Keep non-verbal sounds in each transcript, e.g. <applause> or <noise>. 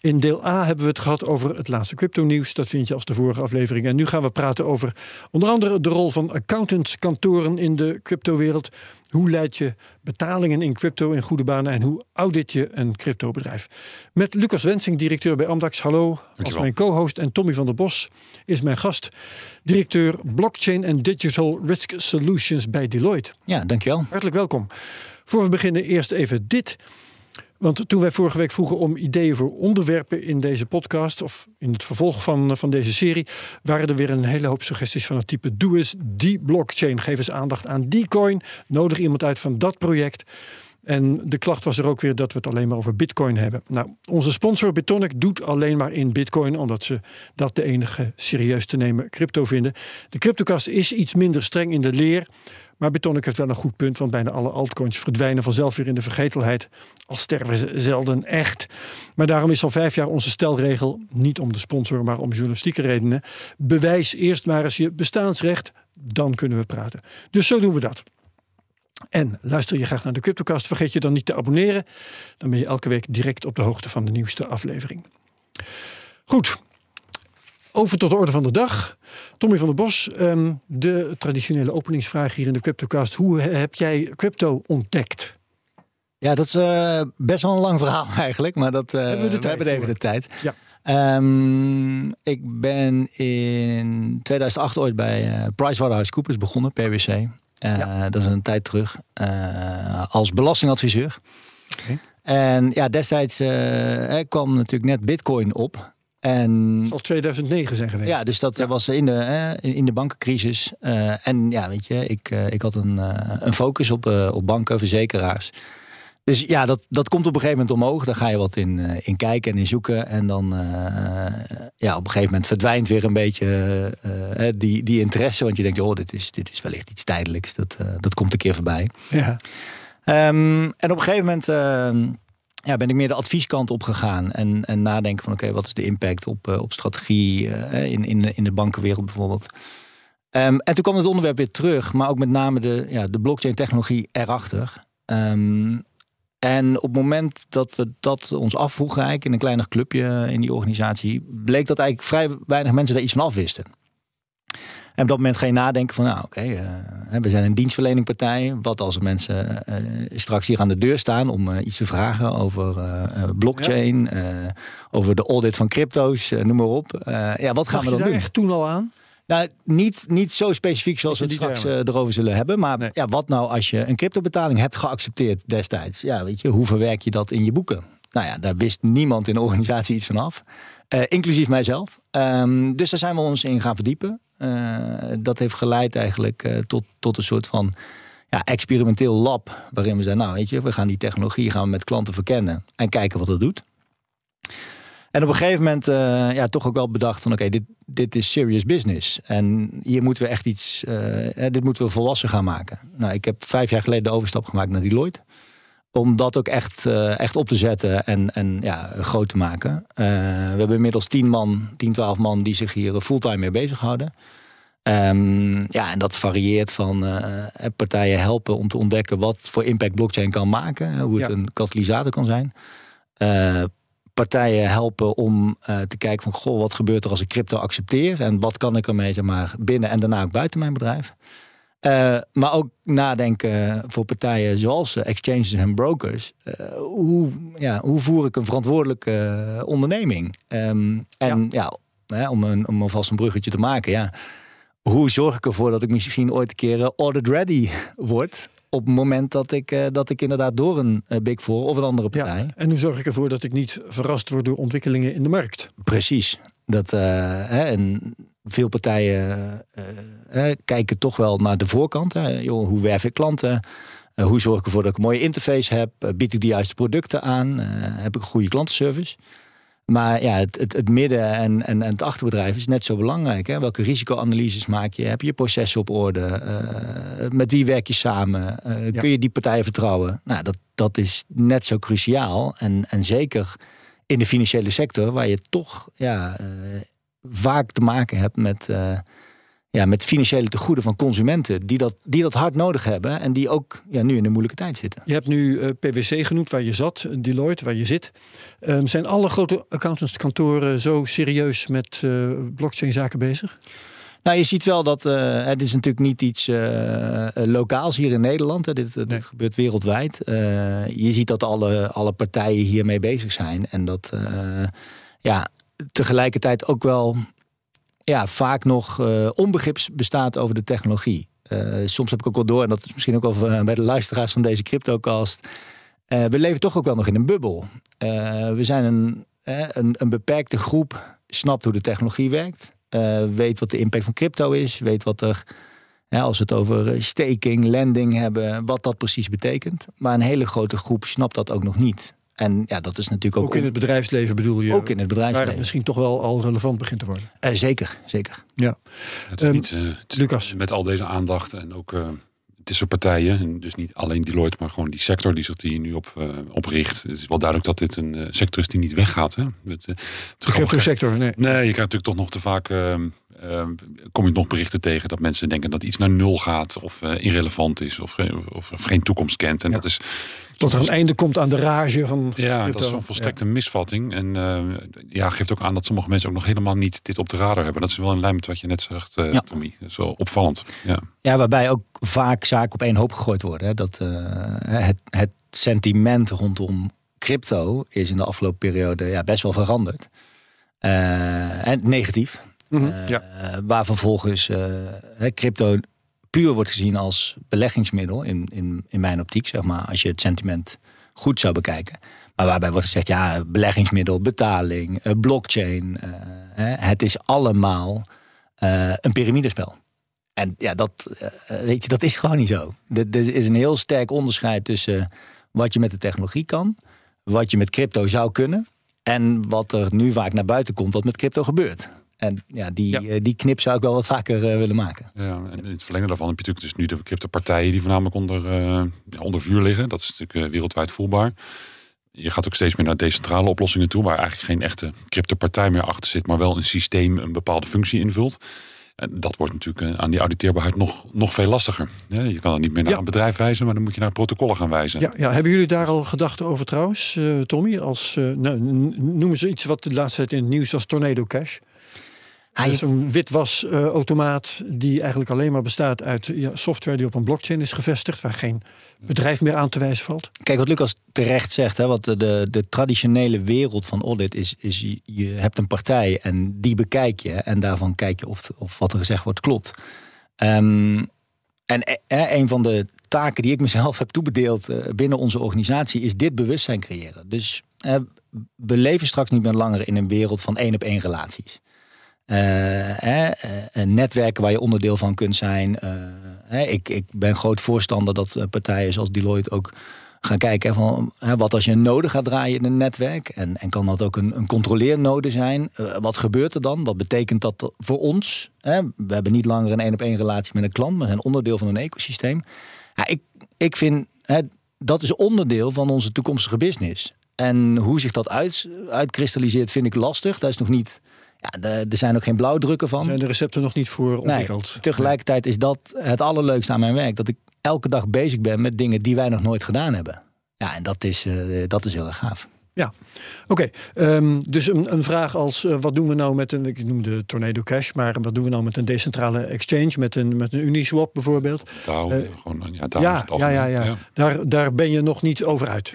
In deel A hebben we het gehad over het laatste crypto-nieuws. Dat vind je als de vorige aflevering. En nu gaan we praten over onder andere de rol van accountantskantoren in de cryptowereld. Hoe leid je betalingen in crypto in goede banen en hoe audit je een cryptobedrijf? Met Lucas Wensing, directeur bij Amdax. Hallo. Als mijn co-host en Tommy van der Bos is mijn gast, directeur Blockchain and Digital Risk Solutions bij Deloitte. Ja, dankjewel. Hartelijk welkom. Voor we beginnen eerst even dit. Want toen wij vorige week vroegen om ideeën voor onderwerpen in deze podcast, of in het vervolg van, van deze serie, waren er weer een hele hoop suggesties van het type: doe eens die blockchain, geef eens aandacht aan die coin, nodig iemand uit van dat project. En de klacht was er ook weer dat we het alleen maar over Bitcoin hebben. Nou, onze sponsor Bitonic doet alleen maar in Bitcoin, omdat ze dat de enige serieus te nemen crypto vinden. De CryptoCast is iets minder streng in de leer. Maar Bitonic heeft wel een goed punt, want bijna alle altcoins verdwijnen vanzelf weer in de vergetelheid. Al sterven ze zelden echt. Maar daarom is al vijf jaar onze stelregel, niet om de sponsor, maar om journalistieke redenen. Bewijs eerst maar eens je bestaansrecht, dan kunnen we praten. Dus zo doen we dat. En luister je graag naar de Cryptocast, vergeet je dan niet te abonneren. Dan ben je elke week direct op de hoogte van de nieuwste aflevering. Goed, over tot de orde van de dag. Tommy van der Bos, ehm, de traditionele openingsvraag hier in de Cryptocast. Hoe heb jij crypto ontdekt? Ja, dat is uh, best wel een lang verhaal <laughs> eigenlijk, maar dat, uh, hebben we, de we hebben even de tijd. Ja. Um, ik ben in 2008 ooit bij uh, PricewaterhouseCoopers begonnen, PwC. Ja. Dat is een tijd terug, als belastingadviseur. Okay. En ja, destijds kwam natuurlijk net Bitcoin op. En, zal 2009 zijn geweest. Ja, dus dat ja. was in de, in de bankencrisis. Uh, en ja, weet je, ik, uh, ik had een, uh, een focus op, op banken, verzekeraars. Dus ja, dat, dat komt op een gegeven moment omhoog. Daar ga je wat in, in kijken en in zoeken. En dan ja, op een gegeven moment verdwijnt weer een beetje die, die interesse. Want je denkt, oh, dit is, dit is wellicht iets tijdelijks. Dat, dat komt een keer voorbij. Ja. Um, en op een gegeven moment ehm, ja, ben ik meer de advieskant op gegaan. En, en nadenken van oké, wat is de impact op, uh, op strategie uh, in, in, in de bankenwereld bijvoorbeeld. Um, en toen kwam het onderwerp weer terug, maar ook met name de, ja, de blockchain technologie erachter. Um, en op het moment dat we dat ons afvroegen, eigenlijk in een kleiner clubje in die organisatie, bleek dat eigenlijk vrij weinig mensen daar iets van afwisten. En op dat moment ga je nadenken van, nou oké, okay, uh, we zijn een dienstverleningpartij. Wat als er mensen uh, straks hier aan de deur staan om uh, iets te vragen over blockchain, ja. over de audit van crypto's, noem maar op. ja, wat gaan Dacht we dan je daar doen? echt toen al aan? Nou, niet, niet zo specifiek zoals we het straks erover zullen hebben. Maar Nee. ja, wat nou als je een cryptobetaling hebt geaccepteerd destijds? Ja, weet je, hoe verwerk je dat in je boeken? Nou ja, daar wist niemand in de <laughs> organisatie iets van af. Eh, inclusief mijzelf. Ehm, dus daar zijn we ons in gaan verdiepen. Eh, dat heeft geleid eigenlijk eh, tot, tot een soort van ja, experimenteel lab. Waarin we zeiden, nou weet je, we gaan die technologie gaan we met klanten verkennen. En kijken wat het doet. En op een gegeven moment eh, ja, toch ook wel bedacht van oké, dit, dit is serious business. En hier moeten we echt iets, dit moeten we volwassen gaan maken. Nou, ik heb vijf jaar geleden de overstap gemaakt naar Deloitte. Om dat ook echt, eh, echt op te zetten en, en ja, groot te maken. Eh, we hebben inmiddels 10 man, 10, 12 man die zich hier fulltime mee bezighouden. Ehm, ja, en dat varieert van eh, partijen helpen om te ontdekken wat voor impact blockchain kan maken. Hoe het Ja. een katalysator kan zijn. Partijen helpen om te kijken van goh, wat gebeurt er als ik crypto accepteer en wat kan ik ermee zeg maar, binnen en daarna ook buiten mijn bedrijf. Eh, maar ook nadenken voor partijen zoals eh, exchanges en brokers. eh, hoe, ja, hoe voer ik een verantwoordelijke onderneming? Ehm, en ja, hè, om, een, om alvast een bruggetje te maken. Ja, hoe zorg ik ervoor dat ik misschien ooit een keer audit ready word? Op het moment dat ik, dat ik inderdaad door een Big Four of een andere partij. Ja. En hoe zorg ik ervoor dat ik niet verrast word door ontwikkelingen in de markt? Precies. Dat, hè, en veel partijen eh, eh, kijken toch wel naar de voorkant. Hè. Joh, hoe werf ik klanten? Eh, hoe zorg ik ervoor dat ik een mooie interface heb? Eh, bied ik de juiste producten aan? Eh, heb ik een goede klantenservice? Maar ja, het, het, het midden- en, en, en het achterbedrijf is net zo belangrijk. Hè? Welke risicoanalyses maak je? Heb je je processen op orde? Eh, met wie werk je samen? Eh, Ja. Kun je die partijen vertrouwen? Nou, dat, dat is net zo cruciaal. En, en zeker in de financiële sector, waar je toch ja, eh, vaak te maken hebt met, eh, ja, met financiële tegoeden van consumenten. Die dat, die dat hard nodig hebben en die ook ja, nu in een moeilijke tijd zitten. Je hebt nu eh, PwC genoemd, waar je zat, Deloitte, waar je zit. Ehm, zijn alle grote accountantskantoren zo serieus met eh blockchain zaken bezig? Nou, je ziet wel dat eh, het is natuurlijk niet iets eh, eh, lokaals hier in Nederland. Hè. Dit, gebeurt wereldwijd. Eh, je ziet dat alle, alle partijen hiermee bezig zijn. En dat eh, ja, tegelijkertijd ook wel ja, vaak nog eh, onbegrip bestaat over de technologie. Eh, soms heb ik ook wel door, en dat is misschien ook wel eh, bij de luisteraars van deze CryptoCast. we leven toch ook wel nog in een bubbel. We zijn een, een, een beperkte groep, snapt hoe de technologie werkt. weet wat de impact van crypto is. Weet wat er, als we het over staking, lending hebben, wat dat precies betekent. Maar een hele grote groep snapt dat ook nog niet. En ja, dat is natuurlijk ook, Ook in het bedrijfsleven bedoel je? ook in het Waar bedrijfsleven. het misschien toch wel al relevant begint te worden. Eh, zeker, zeker. Ja. Het is Ehm, niet, eh, het is Lucas. met al deze aandacht en ook eh tussen partijen, en dus niet alleen Deloitte, maar gewoon die sector die zich hier nu op, eh, op richt. Het is wel duidelijk dat dit een sector is die niet weggaat. Hè? Het, eh, het De cryptosector, nee. Nee, je krijgt natuurlijk toch nog te vaak. Ehm, kom je nog berichten tegen dat mensen denken dat iets naar nul gaat. of eh, irrelevant is. of, of, of geen toekomst kent. En Ja. dat is. Tot er een einde komt aan de rage van Ja, crypto. dat is zo'n volstrekte misvatting. En eh, ja, geeft ook aan dat sommige mensen ook nog helemaal niet dit op de radar hebben. Dat is wel in lijn met wat je net zegt, eh Ja. Tommy. Dat is wel opvallend. Ja. Ja, waarbij ook vaak zaken op één hoop gegooid worden. Hè. Dat, eh, het, het sentiment rondom crypto is in de afgelopen periode ja, best wel veranderd. Eh, en negatief. Mhm, Eh, ja. Waar vervolgens eh, crypto puur wordt gezien als beleggingsmiddel in, in, in mijn optiek, zeg maar, als je het sentiment goed zou bekijken. Maar waarbij wordt gezegd, ja, beleggingsmiddel, betaling, eh, blockchain. het is allemaal een piramidespel. En ja, dat, weet je, dat is gewoon niet zo. Er is een heel sterk onderscheid tussen wat je met de technologie kan, wat je met crypto zou kunnen, en wat er nu vaak naar buiten komt, wat met crypto gebeurt. En ja, die, Ja. eh, die knip zou ik wel wat vaker eh, willen maken. Ja, en in het verlengde daarvan heb je natuurlijk dus nu de crypto-partijen die voornamelijk onder, eh, ja, onder vuur liggen. Dat is natuurlijk wereldwijd voelbaar. Je gaat ook steeds meer naar decentrale oplossingen toe, waar eigenlijk geen echte crypto-partij meer achter zit, maar wel een systeem een bepaalde functie invult. En dat wordt natuurlijk aan die auditeerbaarheid nog, nog veel lastiger. Je kan dan niet meer naar Ja. een bedrijf wijzen, maar dan moet je naar protocollen gaan wijzen. Ja, ja, hebben jullie daar al gedachten over trouwens, eh, Tommy? Als, nou, noemen ze iets wat de laatste tijd in het nieuws was Tornado Cash. Ah, Dat is een witwasautomaat die eigenlijk alleen maar bestaat uit software die op een blockchain is gevestigd, waar geen bedrijf meer aan te wijzen valt. Kijk, wat Lucas terecht zegt, hè, wat de, de, traditionele wereld van audit is, is je, hebt een partij en die bekijk je en daarvan kijk je of, of wat er gezegd wordt klopt. Ehm, en eh, een van de taken die ik mezelf heb toebedeeld eh, binnen onze organisatie is dit bewustzijn creëren. Dus eh, we leven straks niet meer langer in een wereld van één op één relaties. Eh, eh, netwerken waar je onderdeel van kunt zijn. Eh, ik, ik ben groot voorstander dat eh, partijen zoals Deloitte ook gaan kijken van hè, wat als je een node gaat draaien in een netwerk. En, en kan dat ook een, een controleernode zijn? Wat gebeurt er dan? Wat betekent dat voor ons? Hè? We hebben niet langer een één op één relatie met een klant, maar zijn onderdeel van een ecosysteem. Ja, ik, ik vind hè, dat is onderdeel van onze toekomstige business. En hoe zich dat uit, uitkristalliseert, vind ik lastig. Daar is nog niet. Ja, er zijn ook geen blauwdrukken van. Zijn de recepten nog niet voor ontwikkeld? Nee, tegelijkertijd is dat het allerleukste aan mijn werk. Dat ik elke dag bezig ben met dingen die wij nog nooit gedaan hebben. Ja, en dat is, eh, dat is heel erg gaaf. Ja, oké. Ehm, dus een, een vraag als eh, wat doen we nou met een, ik noemde Tornado Cash, maar wat doen we nou met een decentrale exchange, met een, met een Uniswap bijvoorbeeld? Eh, eh, gewoon, ja, is Ja, het ja, ja, ja. Daar, daar ben je nog niet over uit.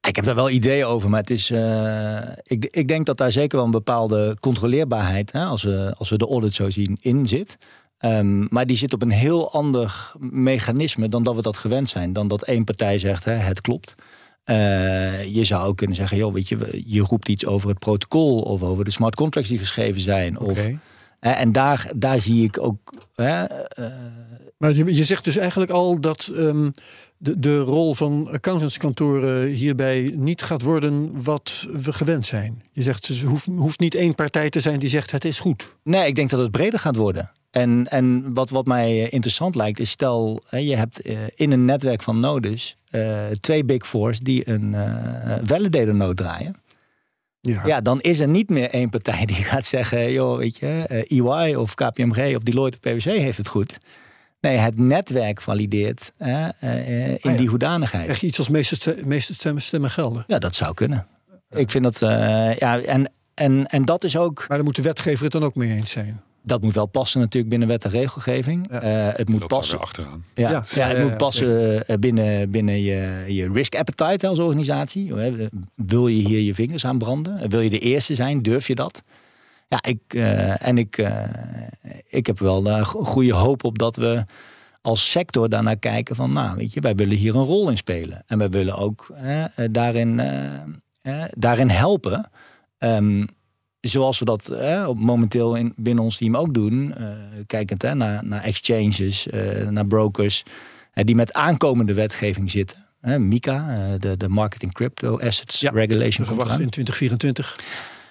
Ik heb daar wel ideeën over, maar het is, eh, ik, ik denk dat daar zeker wel een bepaalde controleerbaarheid, hè, als, we, als we de audit zo zien, in zit. Ehm, maar die zit op een heel ander mechanisme dan dat we dat gewend zijn. Dan dat één partij zegt, hè, het klopt. Eh, je zou kunnen zeggen, joh, weet je, je roept iets over het protocol of over de smart contracts die geschreven zijn. Of. En daar, daar zie ik ook. hè, eh, Maar je, je zegt dus eigenlijk al dat ehm, de, de rol van accountantskantoren hierbij niet gaat worden wat we gewend zijn. Je zegt, er hoeft, hoeft niet één partij te zijn die zegt het is goed. Nee, ik denk dat het breder gaat worden. En, en wat, wat mij eh, interessant lijkt, is stel hè, je hebt eh, in een netwerk van nodes twee big fours die een eh validator node draaien. Ja. Ja, dan is er niet meer één partij die <laughs> gaat zeggen, joh, weet je, eh, EY of KPMG of Deloitte of PwC heeft het goed. Nee, het netwerk valideert eh, eh, in Ah, ja. die hoedanigheid. Je iets als meeste, ste- meeste stemmen, stemmen gelden. Ja, dat zou kunnen. Ik vind dat, ja, en, en, en dat is ook, Maar daar moet de wetgever het dan ook mee eens zijn. Dat moet wel passen natuurlijk binnen wet en regelgeving. Ja. Eh, het moet passen. achteraan. Ja, Ja, het ja, moet ja, passen eh, binnen, binnen je, je risk appetite hè, als organisatie. Wil je hier je vingers aan branden? Wil je de eerste zijn? Durf je dat? Ja, ik, eh, en ik, eh, ik heb wel daar go- goede hoop op dat we als sector daarnaar kijken van, nou, weet je, wij willen hier een rol in spelen. En wij willen ook eh, eh, daarin, eh, eh, daarin helpen. Ehm, zoals we dat eh, momenteel in, binnen ons team ook doen. eh, kijkend hè, naar, naar exchanges, eh, naar brokers. eh, die met aankomende wetgeving zitten. MICA, de, de Marketing Crypto Assets Ja, Regulation. Verwacht in 2024.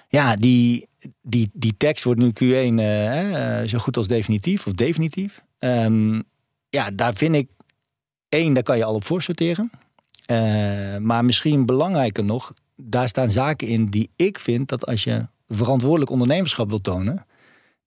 Ja, die, die, die tekst wordt nu Q1 eh, hè, eh, zo goed als definitief of definitief. Ehm, ja, daar vind ik één, daar kan je al op voor sorteren. Maar misschien belangrijker nog, daar staan zaken in die ik vind dat als je verantwoordelijk ondernemerschap wil tonen,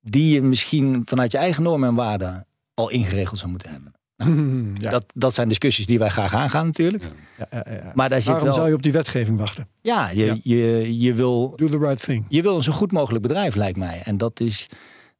die je misschien vanuit je eigen normen en waarden al ingeregeld zou moeten hebben. <laughs> ja. Dat, dat zijn discussies die wij graag aangaan natuurlijk. Ja, ja, ja. Maar daar zit Waarom wel. zou je op die wetgeving wachten? Ja, je, Ja. Je, je wil Do the right thing. je wil een zo goed mogelijk bedrijf, lijkt mij. En dat, is,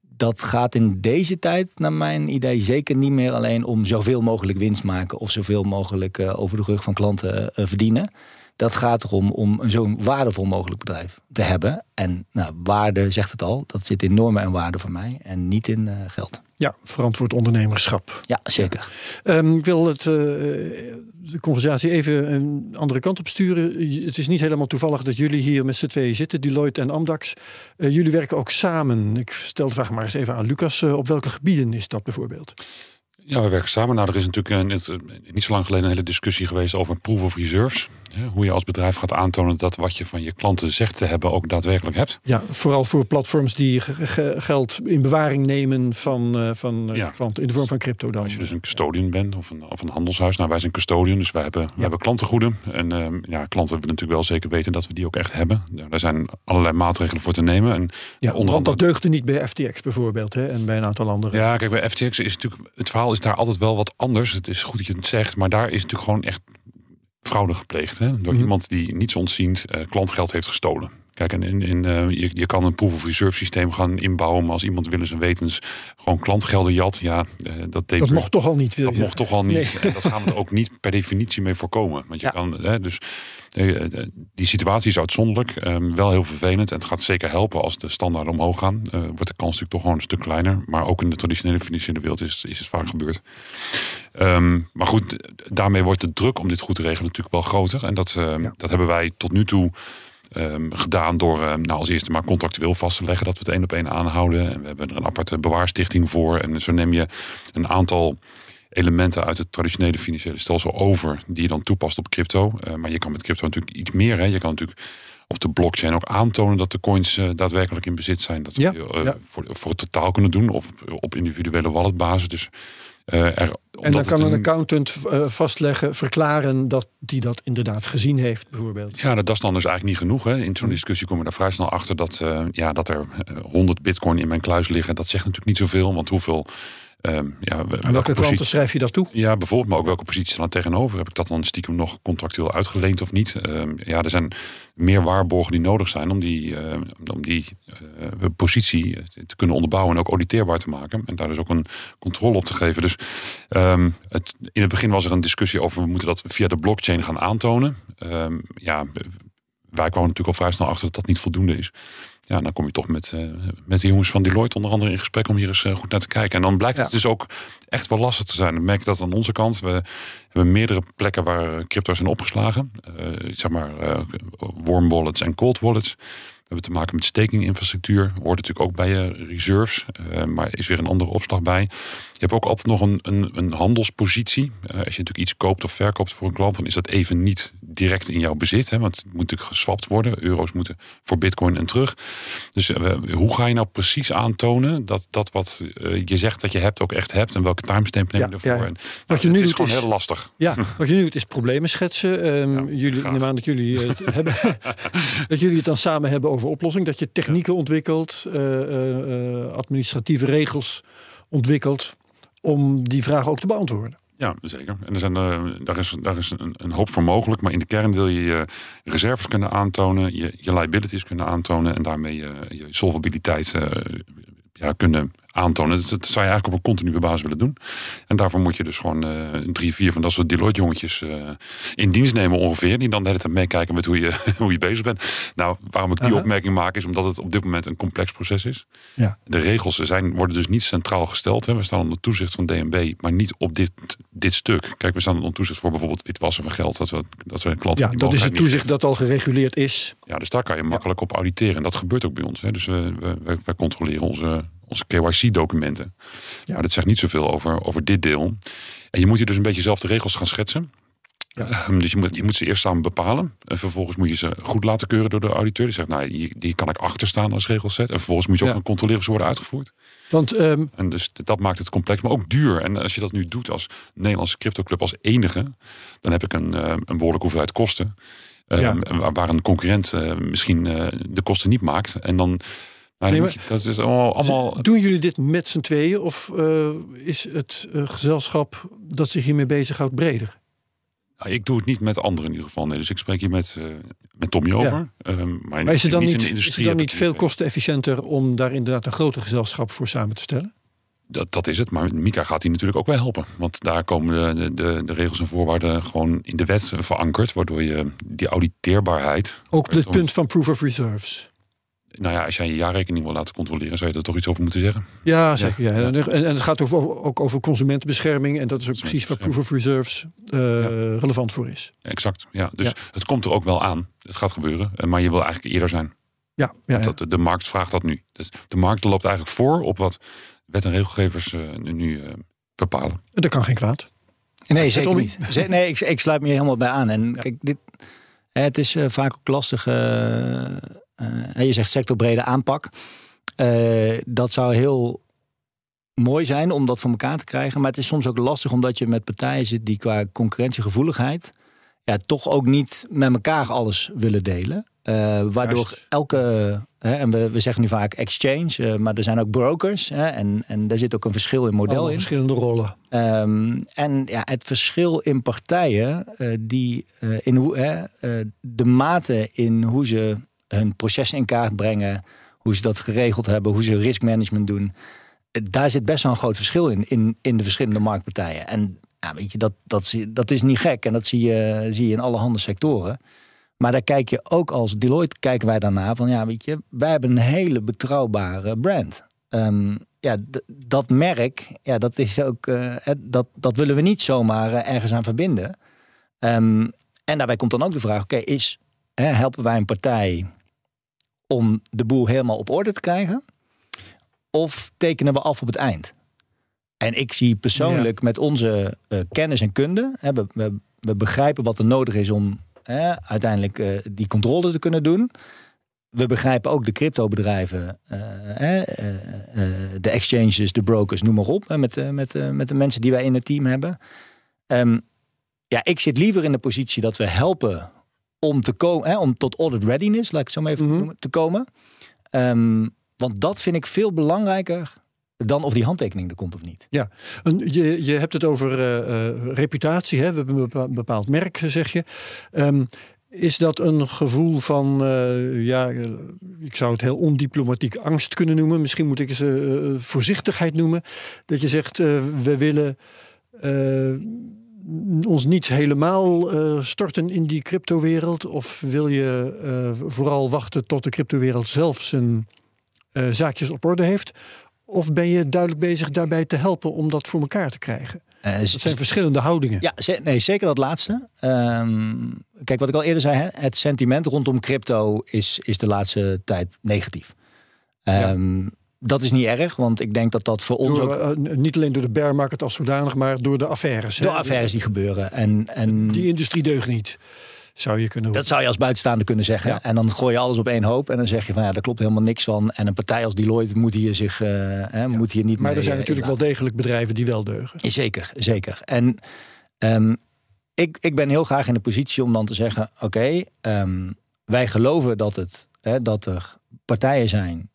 dat gaat in deze tijd, naar mijn idee, zeker niet meer alleen om zoveel mogelijk winst maken of zoveel mogelijk eh, over de rug van klanten eh, verdienen. Dat gaat erom om een zo waardevol mogelijk bedrijf te hebben. En nou, waarde zegt het al, dat zit in normen en waarden voor mij en niet in eh, geld. Ja, verantwoord ondernemerschap. Ja, zeker. Ehm, ik wil het, eh, de conversatie even een andere kant op sturen. Het is niet helemaal toevallig dat jullie hier met z'n tweeën zitten, Deloitte en Amdax. Eh, jullie werken ook samen. Ik stel de vraag maar eens even aan Lucas. op welke gebieden is dat bijvoorbeeld? Ja, we werken samen. Nou, er is natuurlijk een, het, niet zo lang geleden een hele discussie geweest over proof of reserves. Hoe je als bedrijf gaat aantonen dat wat je van je klanten zegt te hebben ook daadwerkelijk hebt. Ja, vooral voor platforms die ge- ge- geld in bewaring nemen van, eh, van eh, Ja. klanten in de vorm van crypto dan. Als je dus een custodian bent of een, of een handelshuis. Nou, wij zijn custodian, dus wij hebben, we hebben klantengoeden. En ehm, ja, klanten willen natuurlijk wel zeker weten dat we die ook echt hebben. Daar zijn allerlei maatregelen voor te nemen. En ja, onder want dat deugde niet bij FTX bijvoorbeeld hè, en bij een aantal andere. Ja, kijk, bij FTX is natuurlijk, het verhaal is daar altijd wel wat anders. Het is goed dat je het zegt, maar daar is natuurlijk gewoon echt fraude gepleegd. Hè? Door Mhm. iemand die niets ontziend eh, klantgeld heeft gestolen. Kijk, en in, in, eh, je, je kan een proof of reserve systeem gaan inbouwen, maar als iemand willens en wetens gewoon klantgelden jat, ja, eh, dat deed dat mocht toch al niet. dat mocht toch al niet. Nee. En dat gaan we er ook niet per definitie mee voorkomen. Want je Ja. kan, hè, dus eh, eh, die situatie is uitzonderlijk, ehm, wel heel vervelend. En het gaat zeker helpen als de standaarden omhoog gaan. Eh, wordt de kans natuurlijk toch gewoon een stuk kleiner. Maar ook in de traditionele financiële wereld is, is het vaak gebeurd. Ehm, maar goed, daarmee wordt de druk om dit goed te regelen natuurlijk wel groter. En dat, ehm, Ja. dat hebben wij tot nu toe ehm, gedaan door ehm, nou, als eerste maar contractueel vast te leggen dat we het één op één aanhouden. En we hebben er een aparte bewaarstichting voor. En zo neem je een aantal elementen uit het traditionele financiële stelsel over die je dan toepast op crypto. Eh, maar je kan met crypto natuurlijk iets meer. Hè. Je kan natuurlijk op de blockchain ook aantonen dat de coins eh, daadwerkelijk in bezit zijn. Dat Ja, we eh, ja. voor, voor het totaal kunnen doen of op, op individuele walletbasis. Dus, er, En dan kan een een- accountant eh, vastleggen, verklaren dat die dat inderdaad gezien heeft, bijvoorbeeld. Ja, dat is dan dus eigenlijk niet genoeg. Hè. In zo'n Mm. discussie komen we daar vrij snel achter dat, eh, ja, dat er eh, 100 bitcoin in mijn kluis liggen. Dat zegt natuurlijk niet zoveel, want hoeveel. Ehm, ja, Aan welke welke klanten schrijf je dat toe? Ja, bijvoorbeeld, maar ook welke positie staan er tegenover? Heb ik dat dan stiekem nog contractueel uitgeleend of niet? Ehm, ja, er zijn meer waarborgen die nodig zijn om die, eh, om die eh, positie eh, te kunnen onderbouwen en ook auditeerbaar te maken. En daar dus ook een controle op te geven. Dus ehm, het, in het begin was er een discussie over we moeten dat via de blockchain gaan aantonen. Ja, wij kwamen natuurlijk al vrij snel achter dat dat niet voldoende is. Ja, dan kom je toch met, eh, met de jongens van Deloitte onder andere in gesprek om hier eens eh, goed naar te kijken. En dan blijkt Ja. het dus ook echt wel lastig te zijn. Dan merk ik dat aan onze kant. We hebben meerdere plekken waar crypto's zijn opgeslagen. Eh, zeg maar warm wallets en cold wallets. Hebben te maken met stakinginfrastructuur. Hoort natuurlijk ook bij je reserves, uh, maar is weer een andere opslag bij. Je hebt ook altijd nog een, een, een handelspositie. Uh, als je natuurlijk iets koopt of verkoopt voor een klant, dan is dat even niet direct in jouw bezit. Hè, want het moet natuurlijk geswapt worden. Euro's moeten voor bitcoin en terug. Dus hoe ga je nou precies aantonen dat dat wat je zegt dat je hebt ook echt hebt? En welke timestamp neem je ja, ervoor? Ja. En, nou, het is gewoon heel lastig. Ja, <laughs> wat je nu doet is problemen schetsen. Um, jullie, neem aan dat jullie, het <laughs> hebben, <laughs> dat jullie het dan samen hebben over oplossing. Dat je technieken ontwikkelt, administratieve regels ontwikkelt om die vraag ook te beantwoorden. Ja, zeker. En er zijn, uh, daar is, daar is een, een, hoop voor mogelijk. Maar in de kern wil je je reserves kunnen aantonen, je, je liabilities kunnen aantonen en daarmee je, je solvabiliteit uh, ja, kunnen aantonen. Dat, dat, zou je eigenlijk op een continue basis willen doen. En daarvoor moet je dus gewoon uh, drie, vier van dat soort Deloitte-jongetjes uh, in dienst nemen ongeveer. Die dan de hele tijd meekijken met hoe je, <laughs> hoe je bezig bent. Nou, waarom ik die opmerking maak is omdat het op dit moment een complex proces is. Ja. De regels zijn, worden dus niet centraal gesteld. Hè. We staan onder toezicht van DNB, maar niet op dit, dit stuk. Kijk, we staan onder toezicht voor bijvoorbeeld witwassen van geld. Dat we, dat we klanten ja, dat is het toezicht dat al gereguleerd is. Ja, dus daar kan je makkelijk ja. op auditeren. En dat gebeurt ook bij ons. Hè. Dus we, we, wij controleren onze onze KYC-documenten. Ja. Maar dat zegt niet zoveel over, over dit deel. En je moet je dus een beetje zelf de regels gaan schetsen. Ja. Um, dus je moet, je moet ze eerst samen bepalen. En vervolgens moet je ze goed laten keuren door de auditeur. Die zegt, nou, die, kan ik achter staan als regelset. En vervolgens moet je ook gaan controleren of ze worden uitgevoerd. Want, um... En dus dat maakt het complex, maar ook duur. En als je dat nu doet als Nederlandse cryptoclub als enige... dan heb ik een, een behoorlijke hoeveelheid kosten. Um. Waar een concurrent uh, misschien uh, de kosten niet maakt. En dan... Maar nee, maar dat is allemaal, allemaal... Doen jullie dit met z'n tweeën of uh, is het uh, gezelschap dat zich hiermee bezighoudt breder? Nou, ik doe het niet met anderen in ieder geval. Nee, dus ik spreek hier met, uh, met Tommy over. Ja. Um, maar, maar is het dan niet, niet, is het dan niet veel kostenefficiënter om daar inderdaad een groter gezelschap voor samen te stellen? Dat, dat is het, maar Mika gaat hier natuurlijk ook wel helpen. Want daar komen de, de, de regels en voorwaarden gewoon in de wet verankerd. Waardoor je die auditeerbaarheid... Ook op het punt van proof of reserves. Nou ja, als jij je jaarrekening wil laten controleren, zou je er toch iets over moeten zeggen. Ja, zeker. Ja. ja. En, en, het gaat over, ook over consumentenbescherming. En dat is ook precies waar Proof of Reserves uh, ja. relevant voor is. Exact, ja. Dus ja. het komt er ook wel aan. Het gaat gebeuren. Maar je wil eigenlijk eerder zijn. Ja, ja, dat, de, de markt vraagt dat nu. Dus de markt loopt eigenlijk voor op wat wet- en regelgevers uh, nu uh, bepalen. Dat kan geen kwaad. Nee, zeker niet. Nee, ik, ik sluit me hier helemaal bij aan. En kijk, dit, het is vaak ook lastig uh, je zegt sectorbrede aanpak. Uh, dat zou heel mooi zijn om dat voor elkaar te krijgen. Maar het is soms ook lastig omdat je met partijen zit die qua concurrentiegevoeligheid ja, toch ook niet met elkaar alles willen delen. Uh, waardoor Juist. elke, hè, en we, we zeggen nu vaak exchange, uh, maar er zijn ook brokers. Hè, en, en daar zit ook een verschil in model in. verschillende rollen. Um, en ja, het verschil in partijen, uh, die in hoe, de mate in hoe ze hun processen in kaart brengen, hoe ze dat geregeld hebben, hoe ze riskmanagement doen. Daar zit best wel een groot verschil in, in, in de verschillende marktpartijen. En ja, weet je, dat, dat, dat is niet gek en dat zie je, zie je in alle handen sectoren. Maar daar kijk je ook als Deloitte, kijken wij daarna van ja, weet je, wij hebben een hele betrouwbare brand. Um, ja, dat merk, ja, dat is ook, uh, dat, dat willen we niet zomaar uh, ergens aan verbinden. Um, en daarbij komt dan ook de vraag: oké, is helpen wij een partij om de boel helemaal op orde te krijgen? Of tekenen we af op het eind? En ik zie persoonlijk ja. met onze uh, kennis en kunde, hè, we, we, we, begrijpen wat er nodig is om hè, uiteindelijk uh, die controle te kunnen doen. We begrijpen ook de cryptobedrijven, uh, de exchanges, de brokers, noem maar op, met, met, met de mensen die wij in het team hebben. Um, ja, ik zit liever in de positie dat we helpen om, te komen, om tot audit readiness, laat ik het zo maar even mm -hmm. noemen, te komen. Um, want dat vind ik veel belangrijker dan of die handtekening er komt of niet. Ja, je, je hebt het over uh, uh, reputatie. Hè? We hebben een bepaald merk, zeg je. Um, is dat een gevoel van, uh, ja, ik zou het heel ondiplomatiek angst kunnen noemen. Misschien moet ik uh, voorzichtigheid noemen. Dat je zegt, we willen ons niet helemaal storten in die cryptowereld. Of wil je vooral wachten tot de cryptowereld zelf zijn zaakjes op orde heeft? Of ben je duidelijk bezig daarbij te helpen om dat voor elkaar te krijgen? Eh, Dat zijn verschillende houdingen. ja, nee, zeker dat laatste. Ehm, kijk, wat ik al eerder zei, hè, het sentiment rondom crypto is, is de laatste tijd negatief. Ehm, Dat is niet erg, want ik denk dat dat voor ons Door, ook eh, niet alleen door de bear market als zodanig, maar door de affaires. hè. door affaires die gebeuren. En, en Die industrie deugt niet, zou je kunnen dat zou je als buitenstaander kunnen zeggen. Ja. En dan gooi je alles op één hoop en dan zeg je van ja, daar klopt helemaal niks van. En een partij als Deloitte moet hier zich eh, hè, moet hier niet Maar er zijn eh, natuurlijk wel degelijk bedrijven die wel deugen. Zeker, zeker. En ehm, ik, ik ben heel graag in de positie om dan te zeggen: oké, ehm, wij geloven dat, het, hè, dat er partijen zijn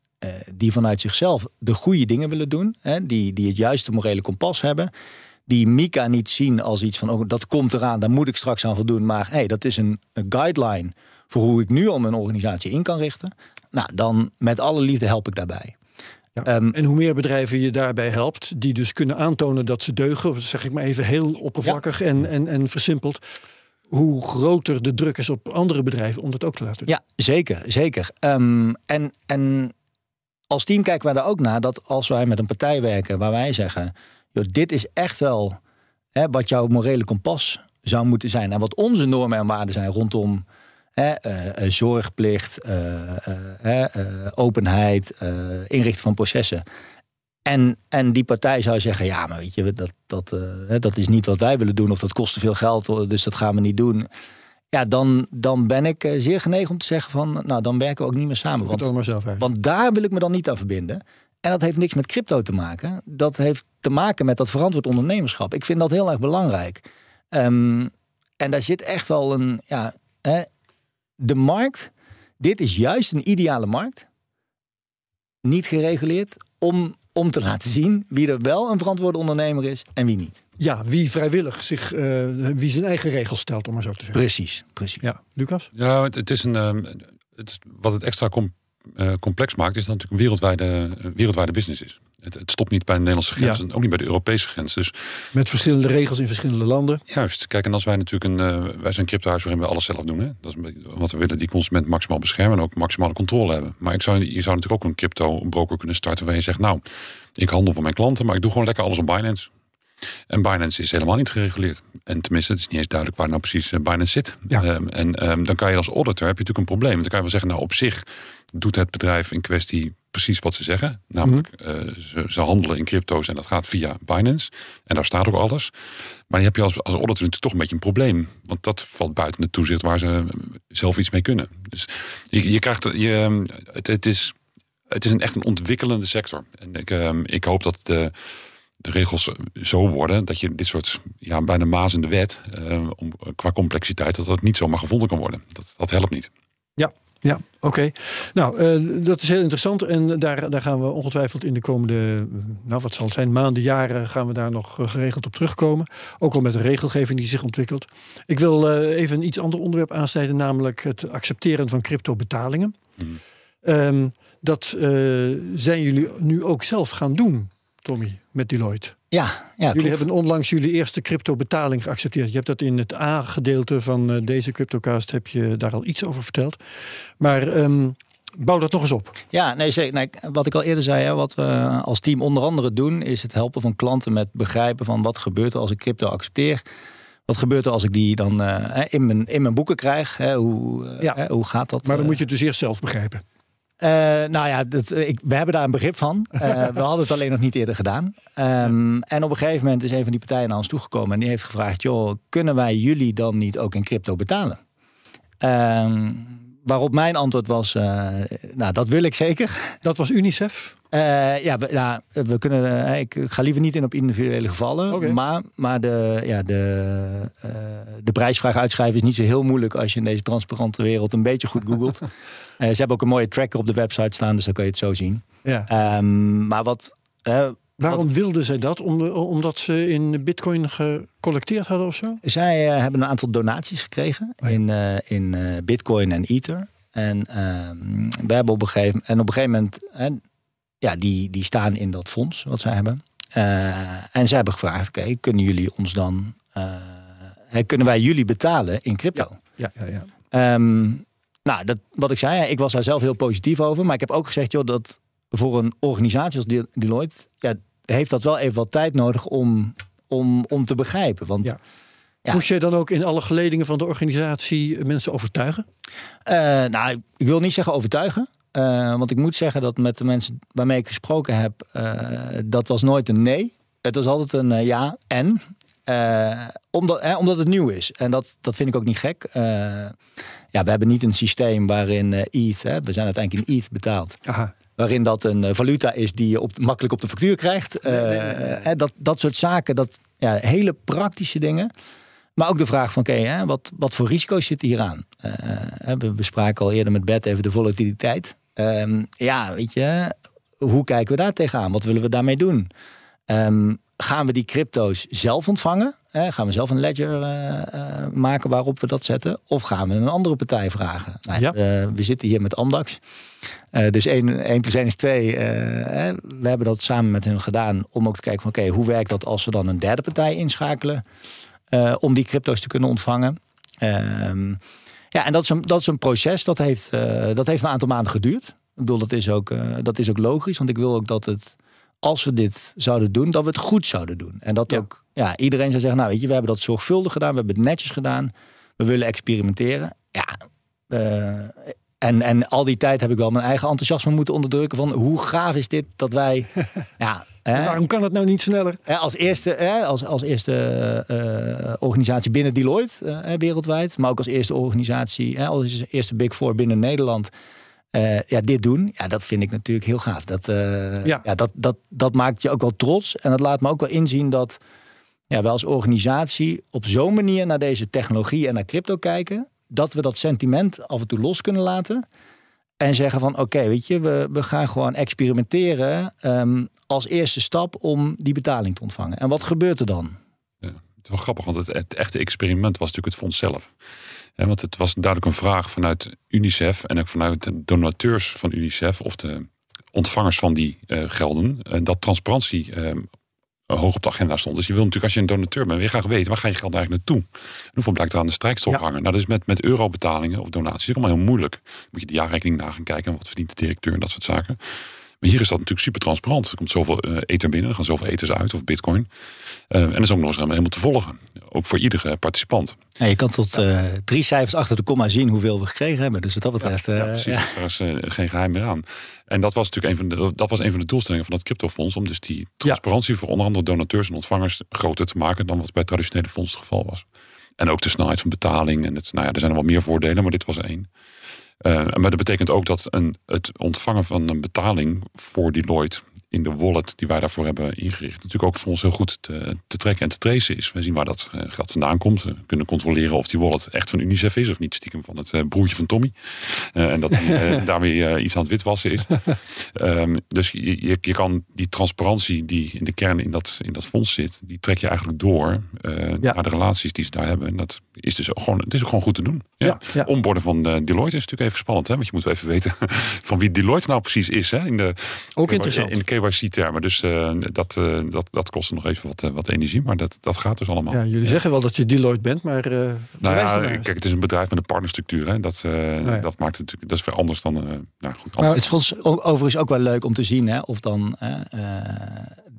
die vanuit zichzelf de goede dingen willen doen, hè, die, die het juiste morele kompas hebben. Die Mika niet zien als iets van, oh, dat komt eraan, daar moet ik straks aan voldoen. Maar hey, dat is een, een guideline voor hoe ik nu al mijn organisatie in kan richten. Nou, dan met alle liefde help ik daarbij. Ja. Ehm, En hoe meer bedrijven je daarbij helpt, die dus kunnen aantonen dat ze deugen, zeg ik maar even heel oppervlakkig en, en, en versimpeld, hoe groter de druk is op andere bedrijven om dat ook te laten doen. Ja, zeker, zeker. Ehm, en, en als team kijken wij er ook naar dat als wij met een partij werken waar wij zeggen, joh, dit is echt wel hè, wat jouw morele kompas zou moeten zijn en wat onze normen en waarden zijn rondom hè, eh, eh, zorgplicht, eh, openheid, inrichten van processen. En, en die partij zou zeggen, ja, maar weet je, dat, dat, dat is niet wat wij willen doen of dat kost te veel geld, dus dat gaan we niet doen. Ja, dan, dan ben ik eh, zeer genegen om te zeggen van, nou, dan werken we ook niet meer samen. Want, allemaal zelf uit. want daar wil ik me dan niet aan verbinden. En dat heeft niks met crypto te maken. Dat heeft te maken met dat verantwoord ondernemerschap. Ik vind dat heel erg belangrijk. Ehm, en daar zit echt wel een, ja, hè, de markt. Dit is juist een ideale markt. Niet gereguleerd om, om te laten zien wie er wel een verantwoorde ondernemer is en wie niet. Ja, wie vrijwillig zich, eh, wie zijn eigen regels stelt, om maar zo te zeggen. Precies, precies. Ja, Lucas? Ja, het, het is een. ehm, het, wat het extra com- eh, complex maakt, is dat het natuurlijk een wereldwijde, wereldwijde business is. Het, het stopt niet bij de Nederlandse grens Ja. en ook niet bij de Europese grens. Dus Met verschillende regels in verschillende landen. juist, kijk, en als wij natuurlijk een. eh, wij zijn een cryptohuis waarin we alles zelf doen. Hè? Dat is een beetje, want we willen die consument maximaal beschermen en ook maximale controle hebben. Maar ik zou, je zou natuurlijk ook een crypto broker kunnen starten waar je zegt, nou, ik handel voor mijn klanten, maar ik doe gewoon lekker alles op Binance. En Binance is helemaal niet gereguleerd. En tenminste, het is niet eens duidelijk waar nou precies eh, Binance zit. Ja. Ehm, en ehm, dan kan je als auditor, heb je natuurlijk een probleem. Dan kan je wel zeggen, nou op zich doet het bedrijf in kwestie precies wat ze zeggen. Namelijk, eh, ze, ze handelen in crypto's en dat gaat via Binance. En daar staat ook alles. Maar dan heb je als, als auditor natuurlijk toch een beetje een probleem. Want dat valt buiten het toezicht waar ze eh, zelf iets mee kunnen. Dus je, je krijgt, je, ehm, het, het is, het is een echt een ontwikkelende sector. En ik, ik hoop dat de, de regels zo worden dat je dit soort ja, bijna mazende wet eh, om, qua complexiteit, dat dat niet zomaar gevonden kan worden. Dat, dat helpt niet. Ja, oké. Nou, eh, dat is heel interessant. En daar, daar gaan we ongetwijfeld in de komende, eh, nou wat zal het zijn, maanden, jaren, gaan we daar nog geregeld op terugkomen. Ook al met de regelgeving die zich ontwikkelt. Ik wil even een iets ander onderwerp aansnijden, namelijk het accepteren van crypto-betalingen. Hmm. Ehm, dat zijn jullie nu ook zelf gaan doen, Tommy, met Deloitte. Ja, ja jullie klopt. hebben onlangs jullie eerste crypto-betaling geaccepteerd. Je hebt dat in het A-gedeelte van eh, deze CryptoCast heb je daar al iets over verteld. Maar ehm, bouw dat nog eens op. Ja, nee, zeker. Nee, wat ik al eerder zei, hè, wat we als team onder andere doen, is het helpen van klanten met begrijpen van wat gebeurt er als ik crypto accepteer. Wat gebeurt er als ik die dan eh, in, mijn, in mijn boeken krijg? Hè, hoe, eh, Ja. hè, hoe gaat dat? Maar dan moet je het dus eerst zelf begrijpen. Eh, nou ja, dat, eh, ik, we hebben daar een begrip van. Eh, we hadden het alleen nog niet eerder gedaan. Ehm, En op een gegeven moment is een van die partijen naar ons toegekomen en die heeft gevraagd: joh, kunnen wij jullie dan niet ook in crypto betalen? Ehm, waarop mijn antwoord was: nou, dat wil ik zeker. Dat was UNICEF. Ja, we, ja, we kunnen. ik ga liever niet in op individuele gevallen. Maar, maar de, ja, de, de prijsvraag uitschrijven is niet zo heel moeilijk als je in deze transparante wereld een beetje goed googelt. <laughs> Eh, ze hebben ook een mooie tracker op de website staan, dus dan kan je het zo zien. Ja. Ehm, maar wat. Waarom wilden zij dat? Om, omdat ze in bitcoin gecollecteerd hadden of zo? zij eh, hebben een aantal donaties gekregen Oh ja. in, eh, in Bitcoin en Ether. En ehm, we hebben op een gegeven, en op een gegeven moment, ja, die, die staan in dat fonds wat zij hebben. En ze hebben gevraagd: oké, kunnen jullie ons dan, kunnen wij jullie betalen in crypto? Ja, ja, ja. Ehm, nou, dat, wat ik zei, ik was daar zelf heel positief over. Maar ik heb ook gezegd, joh, dat voor een organisatie als Del- Deloitte, ja, heeft dat wel even wat tijd nodig om om, om te begrijpen. Want Ja. Ja. Moest je dan ook in alle geledingen van de organisatie mensen overtuigen? Eh, nou, ik wil niet zeggen overtuigen. eh, want ik moet zeggen dat met de mensen waarmee ik gesproken heb, eh, dat was nooit een nee. Het was altijd een eh, ja en. Eh, omdat, hè, omdat het nieuw is. En dat, dat vind ik ook niet gek. Eh, ja, we hebben niet een systeem waarin eh ETH, hè, we zijn uiteindelijk in ETH betaald. Aha. Waarin dat een valuta is die je op, makkelijk op de factuur krijgt. Hè, dat, dat soort zaken, dat, ja, hele praktische dingen. Maar ook de vraag van, oké, wat, wat voor risico's zitten hier aan? We bespraken al eerder met Bert even de volatiliteit. Ehm, ja, weet je, hoe kijken we daar tegenaan? Wat willen we daarmee doen? Ehm, gaan we die crypto's zelf ontvangen? Hè, gaan we zelf een ledger eh, eh, maken waarop we dat zetten? Of gaan we een andere partij vragen? Nou, Ja. eh, we zitten hier met Amdax. Eh, dus 1, 1 plus 1 is 2. hè. we hebben dat samen met hen gedaan om ook te kijken van oké, hoe werkt dat als we dan een derde partij inschakelen om die crypto's te kunnen ontvangen. Ehm, ja, en dat is een, dat is een proces dat heeft, dat heeft een aantal maanden geduurd. Ik bedoel, dat is, ook, dat is ook logisch, want ik wil ook dat het, als we dit zouden doen, dat we het goed zouden doen. En dat Ja. ook ja, iedereen zou zeggen, nou weet je, we hebben dat zorgvuldig gedaan, we hebben het netjes gedaan, we willen experimenteren. Ja, eh, en, en al die tijd heb ik wel mijn eigen enthousiasme moeten onderdrukken van hoe gaaf is dit dat wij, <laughs> ja, hè, Waarom kan het nou niet sneller? Hè, als eerste, hè, als, als eerste eh, organisatie binnen Deloitte eh, wereldwijd, maar ook als eerste organisatie, hè, als eerste Big Four binnen Nederland, eh, ja, dit doen, ja, dat vind ik natuurlijk heel gaaf. Dat, eh, Ja. ja. dat, dat, dat maakt je ook wel trots en dat laat me ook wel inzien dat ja, we als organisatie op zo'n manier naar deze technologie en naar crypto kijken, dat we dat sentiment af en toe los kunnen laten. En zeggen van oké, weet je, we, we gaan gewoon experimenteren ehm, als eerste stap om die betaling te ontvangen. En wat gebeurt er dan? Het is wel grappig, want het, het echte experiment was natuurlijk het fonds zelf. Want het was duidelijk een vraag vanuit UNICEF en ook vanuit de donateurs van UNICEF of de ontvangers van die eh, gelden, eh, dat transparantie eh, hoog op de agenda stond. Dus je wil natuurlijk als je een donateur bent, je graag weten waar ga je geld eigenlijk naartoe? En hoeveel blijkt er aan de strijkstok Ja. hangen? Nou, dat is met, met eurobetalingen of donaties allemaal heel moeilijk. Moet je de jaarrekening na gaan kijken en wat verdient de directeur en dat soort zaken. Maar hier is dat natuurlijk super transparant. Er komt zoveel eh, ether binnen, er gaan zoveel ethers uit of bitcoin. Eh, en dat is ook nog eens helemaal te volgen. Ook voor iedere participant. Ja, je kan tot eh, drie cijfers achter de komma zien hoeveel we gekregen hebben. Dus wat dat betreft. ja, precies. ja. Dus daar is geen geheim meer aan. En dat was natuurlijk een van de, dat was een van de doelstellingen van dat cryptofonds. Om dus die transparantie voor onder andere donateurs en ontvangers groter te maken dan wat bij traditionele fondsen het geval was. En ook de snelheid van betaling. En het, nou ja, er zijn er wel meer voordelen, maar dit was één. Eh, maar dat betekent ook dat een, het ontvangen van een betaling voor Deloitte in de wallet die wij daarvoor hebben ingericht, natuurlijk ook voor ons heel goed te, te trekken en te tracen is. We zien waar dat eh, geld vandaan komt. We kunnen controleren of die wallet echt van Unicef is of niet stiekem van het eh, broertje van Tommy. Eh, en dat hij <laughs> daarmee iets aan het witwassen is. Ehm, dus je, je, je kan die transparantie die in de kern in dat, in dat fonds zit, die trek je eigenlijk door Ja. naar de relaties die ze daar hebben. En dat is dus ook gewoon, het is ook gewoon goed te doen. Ja. Ja, van Deloitte is natuurlijk even spannend, hè? want je moet wel even weten <laughs> van wie Deloitte nou precies is. Hè? In de, Ook interessant. In de KYC-termen. Dus eh, dat, eh, dat, dat kost nog even wat, eh, wat energie, maar dat, dat gaat dus allemaal. Ja, jullie zeggen wel dat je Deloitte bent, maar. eh Nou ja, het maar kijk, het is een bedrijf met een partnerstructuur. Hè? Dat, eh, ja. dat maakt het natuurlijk, dat is weer anders dan. eh nou goed, Het is voor ons o- overigens ook wel leuk om te zien hè, of dan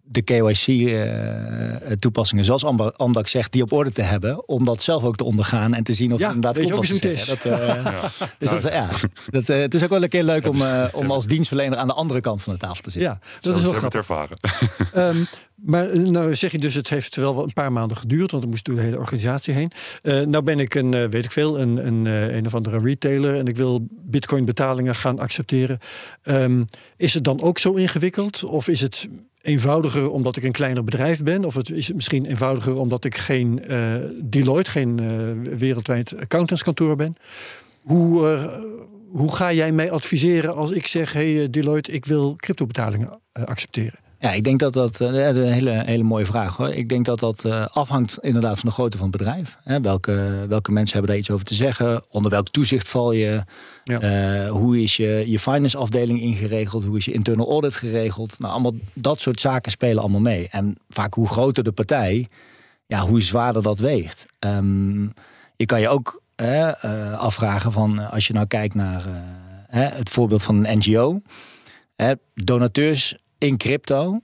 de KYC-toepassingen, zoals Amba- Amdax zegt, die op orde te hebben. Om dat zelf ook te ondergaan en te zien of Ja, het inderdaad weet je klopt wat het zeggen. Dat, eh, <laughs> dus dat, ja, dat, eh, het is ook wel een keer leuk om, eh, om als dienstverlener aan de andere kant van de tafel te zitten. Ja, Zo dat is wel het ervaren. <laughs> Ehm, maar eh, nou zeg je dus, het heeft wel een paar maanden geduurd, want er moest door de hele organisatie heen. Eh, nou ben ik een, eh, weet ik veel, een, een, eh, een of andere retailer en ik wil bitcoin betalingen gaan accepteren. Ehm, is het dan ook zo ingewikkeld? Of is het eenvoudiger omdat ik een kleiner bedrijf ben? Of het, is misschien eenvoudiger omdat ik geen eh, Deloitte, geen eh, wereldwijd accountantskantoor ben? Hoe, eh, hoe ga jij mij adviseren als ik zeg, hey Deloitte, ik wil cryptobetalingen accepteren? Ja, ik denk dat dat een hele, hele mooie vraag hoor. Ik denk dat dat afhangt inderdaad van de grootte van het bedrijf. Welke, welke mensen hebben daar iets over te zeggen? Onder welk toezicht val je? Ja. Eh, hoe is je, je finance afdeling ingeregeld? Hoe is je internal audit geregeld? Nou, allemaal dat soort zaken spelen allemaal mee. En vaak hoe groter de partij, ja, hoe zwaarder dat weegt. Ehm, je kan je ook eh, afvragen van eh, als je nou kijkt naar het voorbeeld van een NGO. Donateurs in crypto.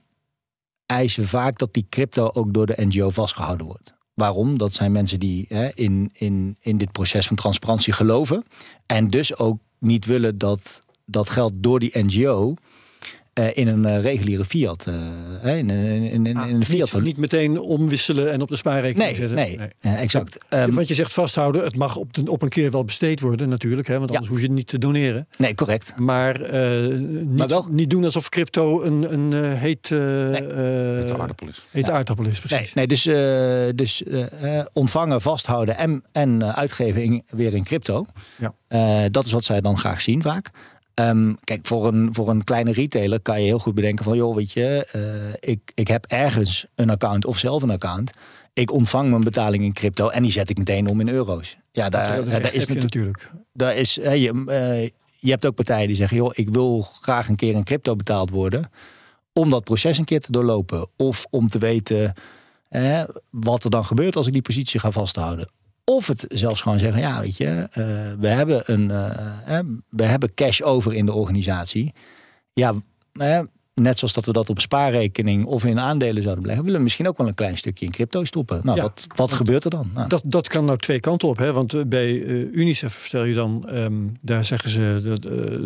eisen vaak dat die crypto ook door de NGO vastgehouden wordt. Waarom? Dat zijn mensen die hè, in, in, in dit proces van transparantie geloven. En dus ook niet willen dat dat geld door die NGO in een uh, reguliere fiat. Uh, in, in, in, in Ah, een fiat. niet, niet meteen omwisselen en op de spaarrekening nee, zetten. nee, nee. exact. Um, want je zegt vasthouden, het mag op, de, op een keer wel besteed worden natuurlijk. Hè, want anders ja. hoef je het niet te doneren. Nee, correct. Maar, niet, maar wel... niet doen alsof crypto een, een heet, nee. aardappel is. Heet ja. aardappel is, precies. Nee, nee dus, dus ontvangen, vasthouden en, en uitgeven in, weer in crypto. Ja. dat is wat zij dan graag zien vaak. Um, kijk, voor een, voor een kleine retailer kan je heel goed bedenken van... joh, weet je, uh, ik, ik heb ergens een account of zelf een account. Ik ontvang mijn betaling in crypto en die zet ik meteen om in euro's. Ja, daar, dat, daar, daar is je natuurlijk. Daar is, uh, je, uh, je hebt ook partijen die zeggen... joh, ik wil graag een keer in crypto betaald worden... om dat proces een keer te doorlopen. Of om te weten wat er dan gebeurt als ik die positie ga vasthouden. Of het zelfs gewoon zeggen, ja, weet je, uh, we, hebben een, uh, we hebben cash over in de organisatie. Ja, net zoals dat we dat op spaarrekening of in aandelen zouden beleggen, willen we misschien ook wel een klein stukje in crypto stoppen. Nou, ja, wat, wat gebeurt er dan? Nou. Dat, dat kan nou twee kanten op, hè? want bij Unicef vertel je dan, um, daar zeggen ze dat,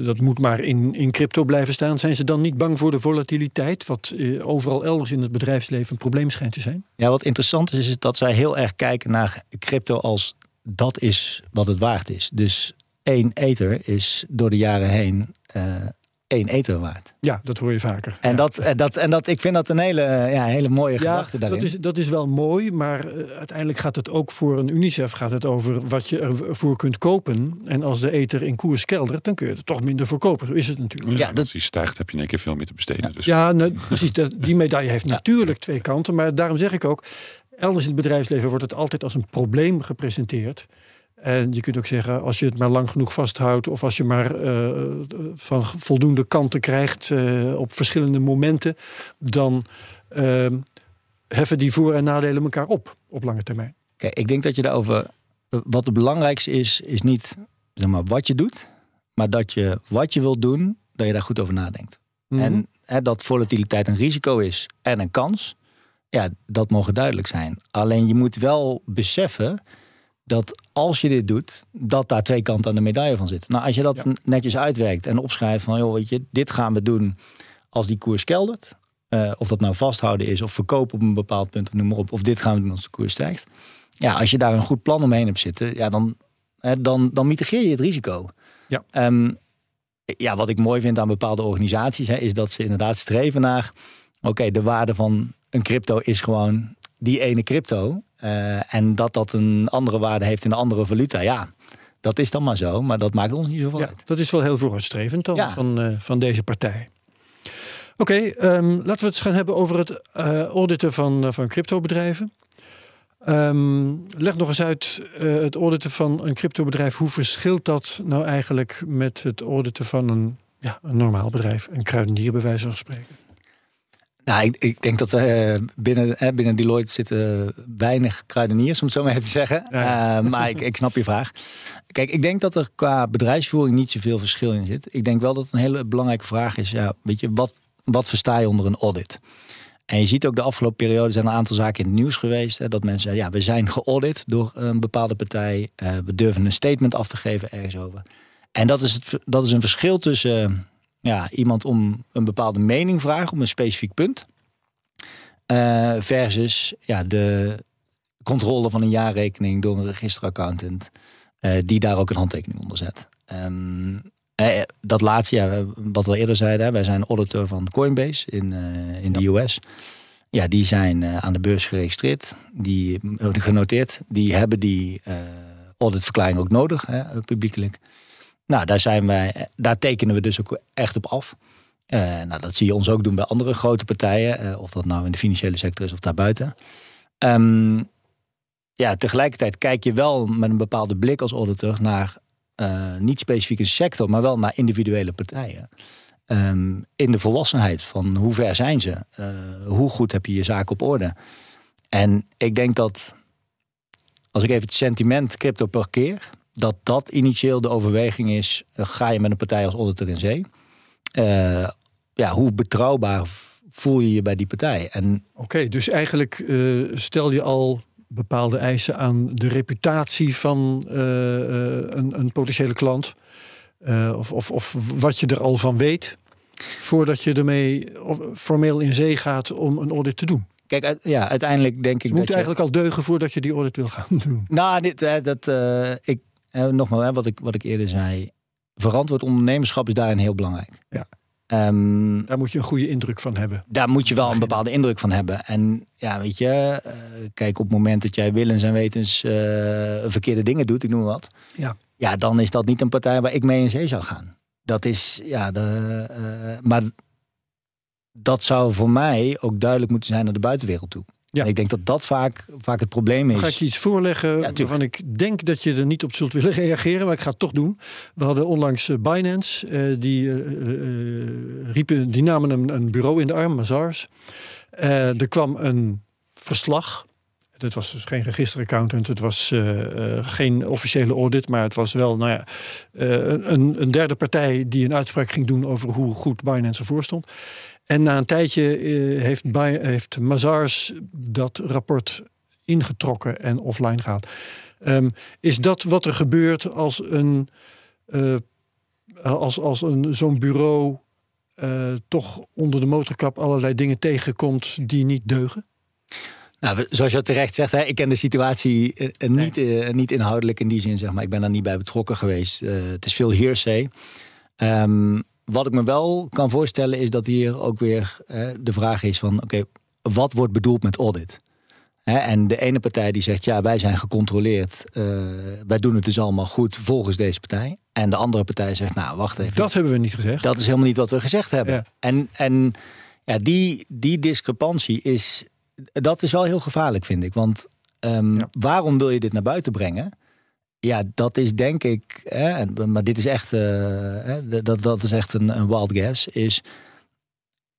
dat moet maar in, in crypto blijven staan. Zijn ze dan niet bang voor de volatiliteit, wat overal elders in het bedrijfsleven een probleem schijnt te zijn? Ja, wat interessant is, is dat zij heel erg kijken naar crypto als dat is wat het waard is. Dus één ether is door de jaren heen uh, één ether waard. Ja, dat hoor je vaker. En, ja. dat, en, dat, en dat, ik vind dat een hele, ja, hele mooie ja, gedachte daarin. Dat is, dat is wel mooi, maar uh, uiteindelijk gaat het ook voor een UNICEF gaat het over wat je ervoor kunt kopen. En als de ether in koers keldert, dan kun je er toch minder voor kopen. Zo is het natuurlijk. Ja, ja dat... als die stijgt, heb je in één keer veel meer te besteden. Ja, dus. ja nou, precies. Die medaille heeft <laughs> natuurlijk twee kanten. Maar daarom zeg ik ook, elders in het bedrijfsleven wordt het altijd als een probleem gepresenteerd. En je kunt ook zeggen, als je het maar lang genoeg vasthoudt, of als je maar uh, van voldoende kanten krijgt uh, op verschillende momenten, dan uh, heffen die voor- en nadelen elkaar op op lange termijn. Kijk, ik denk dat je daarover. Wat het belangrijkste is, is niet zeg maar, wat je doet, maar dat je wat je wilt doen, dat je daar goed over nadenkt. Mhm. Mm -hmm. En hè, dat volatiliteit een risico is en een kans, ja, dat mogen duidelijk zijn. Alleen je moet wel beseffen dat als je dit doet, dat daar twee kanten aan de medaille van zitten. Nou, als je dat ja. netjes uitwerkt en opschrijft van, joh, weet je, dit gaan we doen als die koers keldert. Uh, of dat nou vasthouden is of verkopen op een bepaald punt of noem maar op. Of dit gaan we doen als de koers stijgt. Ja, als je daar een goed plan omheen hebt zitten, ja, dan, hè, dan, dan mitigeer je het risico. Ja. Um, ja, wat ik mooi vind aan bepaalde organisaties, hè, is dat ze inderdaad streven naar, oké, okay, de waarde van een crypto is gewoon die ene crypto. Uh, en dat dat een andere waarde heeft in een andere valuta, ja, dat is dan maar zo. Maar dat maakt ons niet zoveel ja, uit. Dat is wel heel vooruitstrevend dan Ja. van, uh, van deze partij. Oké, okay, um, laten we het eens gaan hebben over het uh, auditen van, van cryptobedrijven. Um, leg nog eens uit het auditen van een cryptobedrijf. Hoe verschilt dat nou eigenlijk met het auditen van een, ja, een normaal bedrijf, een kruidenier bij wijze van spreken? Nou, ik, ik denk dat uh, binnen, uh, binnen Deloitte zitten weinig kruideniers, om het zo maar te zeggen. Ja. Uh, maar ik, ik snap je vraag. Kijk, ik denk dat er qua bedrijfsvoering niet zoveel verschil in zit. Ik denk wel dat het een hele belangrijke vraag is. Ja, weet je, wat, wat versta je onder een audit? En je ziet ook de afgelopen periode zijn een aantal zaken in het nieuws geweest. Hè, dat mensen zeggen, ja, we zijn geaudit door een bepaalde partij. Uh, we durven een statement af te geven ergens over. En dat is, het, dat is een verschil tussen ja, iemand om een bepaalde mening vragen op een specifiek punt. Uh, versus ja, de controle van een jaarrekening door een registeraccountant. Uh, die daar ook een handtekening onder zet. Um, eh, dat laatste, ja, wat we eerder zeiden, wij zijn auditor van Coinbase in, uh, in de ja. US. Ja, die zijn aan de beurs geregistreerd, die genoteerd. Die hebben die auditverklaring ook nodig, hè, publiekelijk. Nou, daar, zijn wij, daar tekenen we dus ook echt op af. Uh, nou, dat zie je ons ook doen bij andere grote partijen. Uh, of dat nou in de financiële sector is of daarbuiten. Um, ja, tegelijkertijd kijk je wel met een bepaalde blik als auditor naar uh, niet specifiek een sector, maar wel naar individuele partijen. Um, in de volwassenheid van hoe ver zijn ze? hoe goed heb je je zaak op orde? En ik denk dat, als ik even het sentiment crypto parkeer, dat dat initieel de overweging is: ga je met een partij als auditor in zee? Uh, ja, hoe betrouwbaar voel je je bij die partij. En Oké, dus eigenlijk eh, stel je al bepaalde eisen aan de reputatie van eh, eh, een, een potentiële klant. Eh, of, of, of wat je er al van weet. Voordat je ermee formeel in zee gaat om een audit te doen. kijk, ja, uiteindelijk denk ik Je dat moet je... eigenlijk al deugen voordat je die audit wil gaan doen. Nou, dit, eh, dat, eh, ik, eh, nogmaals, hè, wat, ik, wat ik eerder zei. Verantwoord ondernemerschap is daarin heel belangrijk. Ja. Ehm, Daar moet je een goede indruk van hebben. daar moet je wel een bepaalde indruk van hebben. En ja, weet je, eh, kijk, op het moment dat jij willens en wetens eh, verkeerde dingen doet, ik noem wat. Ja. Ja, dan is dat niet een partij waar ik mee in zee zou gaan. Dat is, ja, de, maar dat zou voor mij ook duidelijk moeten zijn naar de buitenwereld toe. Ja. En ik denk dat dat vaak, vaak het probleem is. Ga ik je iets voorleggen waarvan ik denk dat je er niet op zult willen <laughs> reageren, maar ik ga het toch doen. We hadden onlangs eh, Binance, eh, die, eh, riepen, die namen een, een bureau in de arm, Mazars. Eh, er kwam een verslag. Het was dus geen registeraccountant, het was geen officiële audit, maar het was wel nou ja, een, een derde partij die een uitspraak ging doen over hoe goed Binance ervoor stond. En na een tijdje eh, heeft, heeft Mazars dat rapport ingetrokken en offline gehaald. Ehm, is dat wat er gebeurt als een eh, als, als een zo'n bureau eh, toch onder de motorkap allerlei dingen tegenkomt die niet deugen? Nou, zoals je terecht zegt, hè, ik ken de situatie niet, niet inhoudelijk in die zin, zeg maar. Ik ben daar niet bij betrokken geweest. Het is veel hearsay. Ehm, wat ik me wel kan voorstellen is dat hier ook weer eh, de vraag is van... oké, wat wordt bedoeld met audit? En de ene partij die zegt, ja, wij zijn gecontroleerd. eh, wij doen het dus allemaal goed volgens deze partij. En de andere partij zegt, nou, wacht even. Dat hebben we niet gezegd. Dat is helemaal niet wat we gezegd hebben. Ja. En, en ja, die, die discrepantie is, dat is wel heel gevaarlijk, vind ik. Want ehm, Ja. waarom wil je dit naar buiten brengen? Ja, dat is denk ik, hè, maar dit is echt, eh, dat, dat is echt een, een wild guess, is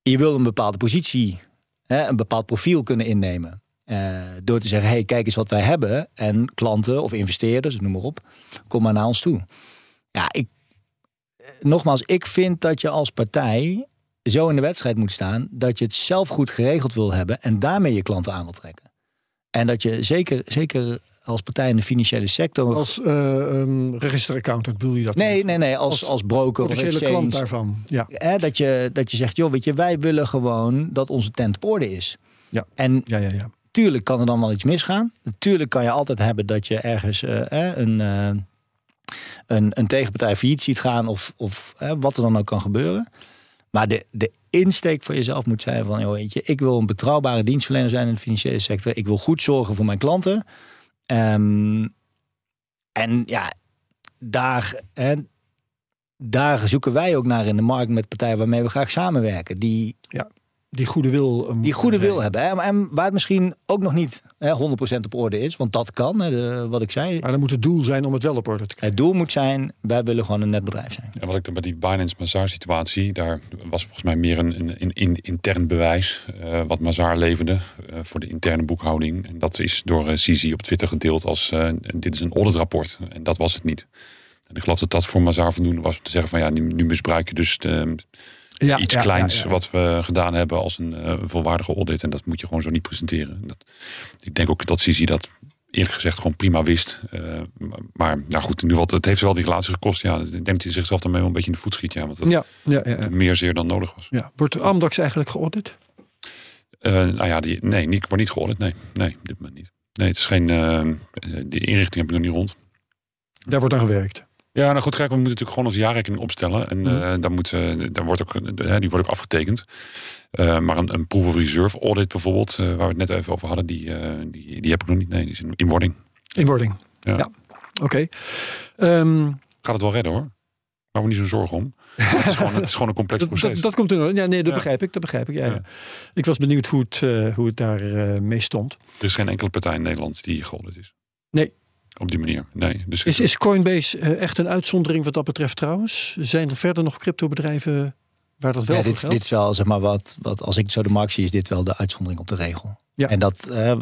je wil een bepaalde positie, hè, een bepaald profiel kunnen innemen. Eh, door te zeggen, hey, kijk eens wat wij hebben. En klanten of investeerders, noem maar op, kom maar naar ons toe. Ja, ik, nogmaals, ik vind dat je als partij zo in de wedstrijd moet staan dat je het zelf goed geregeld wil hebben en daarmee je klanten aan wil trekken. En dat je zeker, zeker als partij in de financiële sector. Als eh um, registeraccountant bedoel je dat? nee, nee, nee, als, als als broker of exchange. klant daarvan. Ja. Hè, dat, je, dat je zegt, joh, weet je, wij willen gewoon dat onze tent op orde is. Ja. En Ja, ja, ja. Tuurlijk kan er dan wel iets misgaan. Natuurlijk kan je altijd hebben dat je ergens eh, een, eh, een, een tegenpartij failliet ziet gaan of, of wat er dan ook kan gebeuren. Maar de, de insteek voor jezelf moet zijn van, joh, weet je, ik wil een betrouwbare dienstverlener zijn in de financiële sector. Ik wil goed zorgen voor mijn klanten. Ehm, en ja, daar, hè, daar zoeken wij ook naar in de markt met partijen waarmee we graag samenwerken. Die Die goede wil. eh, die goede wil hebben. Hè? En waar het misschien ook nog niet hè, 100% op orde is. Want dat kan, hè, de- wat ik zei. Maar dan moet het doel zijn om het wel op orde te krijgen. Het doel moet zijn, wij willen gewoon een net bedrijf zijn. En wat ik dan bij die Binance Mazar situatie, daar was volgens mij meer een, een, een, een intern bewijs eh, wat Mazar leverde eh, voor de interne boekhouding. En dat is door uh, Sisi op Twitter gedeeld als eh, dit is een auditrapport. En dat was het niet. En ik geloof dat dat voor Mazar voldoende was om te zeggen van ja, nu, nu misbruik je dus de, Ja, iets ja, kleins ja, wat we gedaan hebben als een eh, volwaardige audit. En dat moet je gewoon zo niet presenteren. Dat, ik denk ook dat Sisi dat eerlijk gezegd gewoon prima wist. Eh, maar nou goed, nu wat, het heeft wel die relatie gekost. Ja, ik denk dat hij zichzelf daarmee wel een beetje in de voet schiet. Ja, want dat Ja, meer zeer dan nodig was. ja. Wordt Amdax eigenlijk geaudit? Eh, nou ja, die, nee, niet, wordt niet geaudit. Nee, nee, op dit moment niet. Nee, het is geen. die inrichting heb ik nog niet rond. Daar wordt aan gewerkt. Ja, nou goed, kijk, we moeten natuurlijk gewoon onze jaarrekening opstellen. En Mhm. eh, daar, moet, eh, daar wordt ook, eh, die wordt ook afgetekend. Maar een, een proof of reserve audit bijvoorbeeld, waar we het net even over hadden, die, die, die heb ik nog niet. Nee, die is in, in wording. In wording. Ja. Ja. Oké. Ehm, Gaat het wel redden hoor. Maak me niet zo'n zorgen om. het, is gewoon, het is gewoon een complex <laughs> proces. dat, dat komt er. Ja, nee, dat Ja. begrijp ik. Dat begrijp ik. Ja. Ik was benieuwd hoe het, eh, hoe het daar mee stond. Er is geen enkele partij in Nederland die geaudit is. Nee. Op die manier. Nee. Dus Is, is Coinbase eh, echt een uitzondering wat dat betreft trouwens? Zijn er verder nog cryptobedrijven waar dat wel Ja, voor dit, geldt? dit is wel, zeg maar, wat, wat als ik zo de markt zie, is dit wel de uitzondering op de regel. Ja. En dat, eh,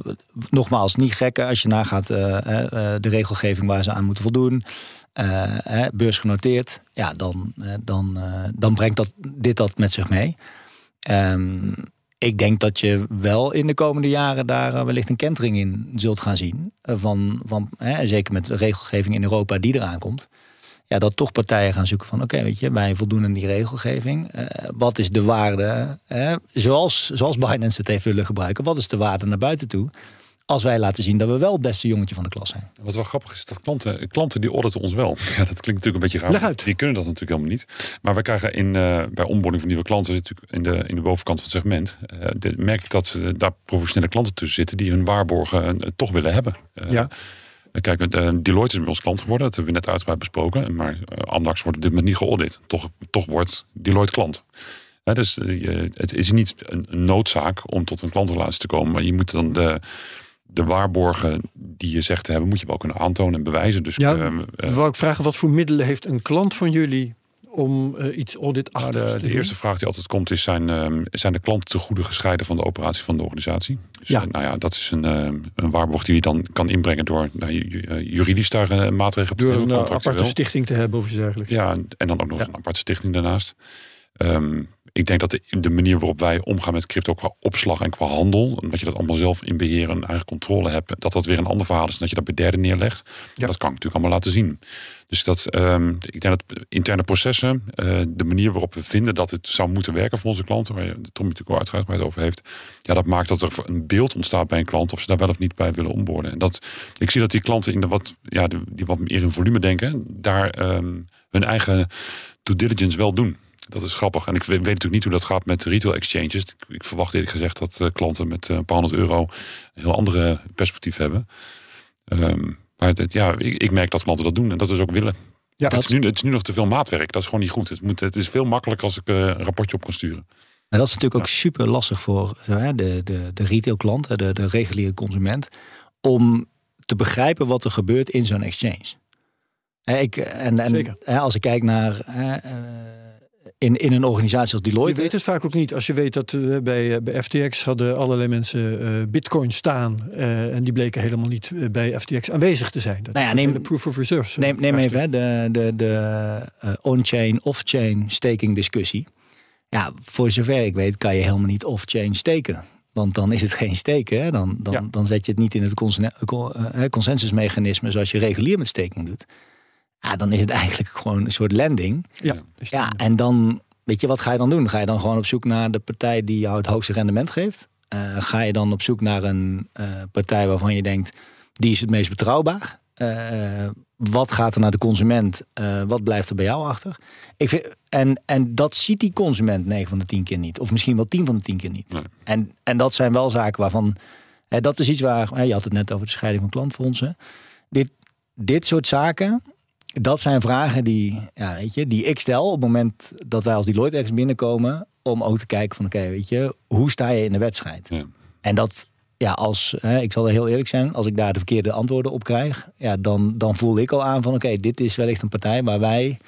nogmaals, niet gekken als je nagaat eh, eh, eh, de regelgeving waar ze aan moeten voldoen. eh, beursgenoteerd, ja, dan, eh, dan, eh, dan brengt dat, dit dat met zich mee. Ehm, ik denk dat je wel in de komende jaren daar eh, wellicht een kentering in zult gaan zien. Eh, van, van, hè, zeker met de regelgeving in Europa die eraan komt. Ja, dat toch partijen gaan zoeken van oké, weet je, wij voldoen aan die regelgeving. Eh, wat is de waarde? zoals, zoals Binance het heeft willen gebruiken, wat is de waarde naar buiten toe? Als wij laten zien dat we wel het beste jongetje van de klas zijn. Wat wel grappig is, dat klanten, klanten die auditen ons wel. Ja, dat klinkt natuurlijk een beetje raar. Leg uit. Die kunnen dat natuurlijk helemaal niet. Maar wij krijgen in, uh, bij onboarding van nieuwe klanten, natuurlijk in de, in de bovenkant van het segment, uh, de, merk ik dat uh, daar professionele klanten tussen zitten die hun waarborgen toch willen hebben. ja. Kijk, Deloitte is bij ons klant geworden. Dat hebben we net uitgebreid besproken. Maar Amdax wordt op dit moment niet geaudit. Toch, toch wordt Deloitte klant. dus het is niet een, een noodzaak om tot een klantrelatie te komen. Maar je moet dan de, de waarborgen die je zegt te hebben, moet je wel kunnen aantonen en bewijzen. Dus, ja, uh, uh, wou ik vragen, wat voor middelen heeft een klant van jullie om uh, iets audit nou, de, de eerste vraag die altijd komt is, zijn, uh, zijn de klanten te goede gescheiden van de operatie van de organisatie? Dus, ja. nou ja, dat is een, een waarborg die je dan kan inbrengen door nou, juridisch daar maatregelen door te nemen. Door een aparte stichting te hebben of iets dergelijks. Ja, en dan ook nog ja. een aparte stichting daarnaast. Um, ik denk dat de, de, manier waarop wij omgaan met crypto qua opslag en qua handel, omdat je dat allemaal zelf in beheer en eigen controle hebt, dat dat weer een ander verhaal is dan dat je dat bij derden neerlegt. Ja. Dat kan ik natuurlijk allemaal laten zien. Dus dat, um, ik denk dat interne processen, uh, de manier waarop we vinden dat het zou moeten werken voor onze klanten, waar je Tom natuurlijk wel uitgebreid over heeft, ja, dat maakt dat er een beeld ontstaat bij een klant of ze daar wel of niet bij willen onboorden. En dat, ik zie dat die klanten in de wat, ja, de, die wat meer in volume denken, daar um, hun eigen due diligence wel doen. Dat is grappig. En ik weet natuurlijk niet hoe dat gaat met retail exchanges. Ik, ik verwacht eerlijk gezegd dat uh, klanten met uh, een paar honderd euro een heel andere perspectief hebben. Um, maar het, ja, ik, ik, merk dat klanten dat doen en dat is ook willen. Ja, het, is nu, het is nu nog te veel maatwerk. Dat is gewoon niet goed. Het, moet, het is veel makkelijker als ik uh, een rapportje op kan sturen. Maar dat is natuurlijk ook super lastig voor de, de, de retail klant, de, de reguliere consument, om te begrijpen wat er gebeurt in zo'n exchange. Ik, en, en als ik kijk naar in, in een organisatie als Deloitte. Je weet het vaak ook niet. Als je weet dat uh, bij, bij FTX hadden allerlei mensen uh, bitcoin staan. En die bleken helemaal niet bij FTX aanwezig te zijn. Dat nou ja, neem, de proof of reserves. Neem, neem even hè, de, de, de on-chain, off-chain staking discussie. Ja, voor zover ik weet kan je helemaal niet off-chain steken. Want dan is het geen steken. Hè? Dan, dan, ja. dan zet je het niet in het consensusmechanisme zoals je regulier met staking doet. Ja, dan is het eigenlijk gewoon een soort landing. Ja, ja en dan, weet je, wat ga je dan doen? Ga je dan gewoon op zoek naar de partij die jou het hoogste rendement geeft? Uh, ga je dan op zoek naar een uh, partij waarvan je denkt, die is het meest betrouwbaar? Uh, wat gaat er naar de consument? wat blijft er bij jou achter? Ik vind, en, en dat ziet die consument 9 van de 10 keer niet. Of misschien wel 10 van de 10 keer niet. Nee. En, en dat zijn wel zaken waarvan... dat is iets waar... je had het net over de scheiding van klantfondsen. Dit, dit soort zaken dat zijn vragen die, ja, weet je, die ik stel op het moment dat wij als Deloitte ergens binnenkomen. Om ook te kijken van oké, weet je, hoe sta je in de wedstrijd? Ja. En dat, ja, als, hè, ik zal er heel eerlijk zijn, als ik daar de verkeerde antwoorden op krijg, ja, dan, dan voel ik al aan van oké, dit is wellicht een partij waar wij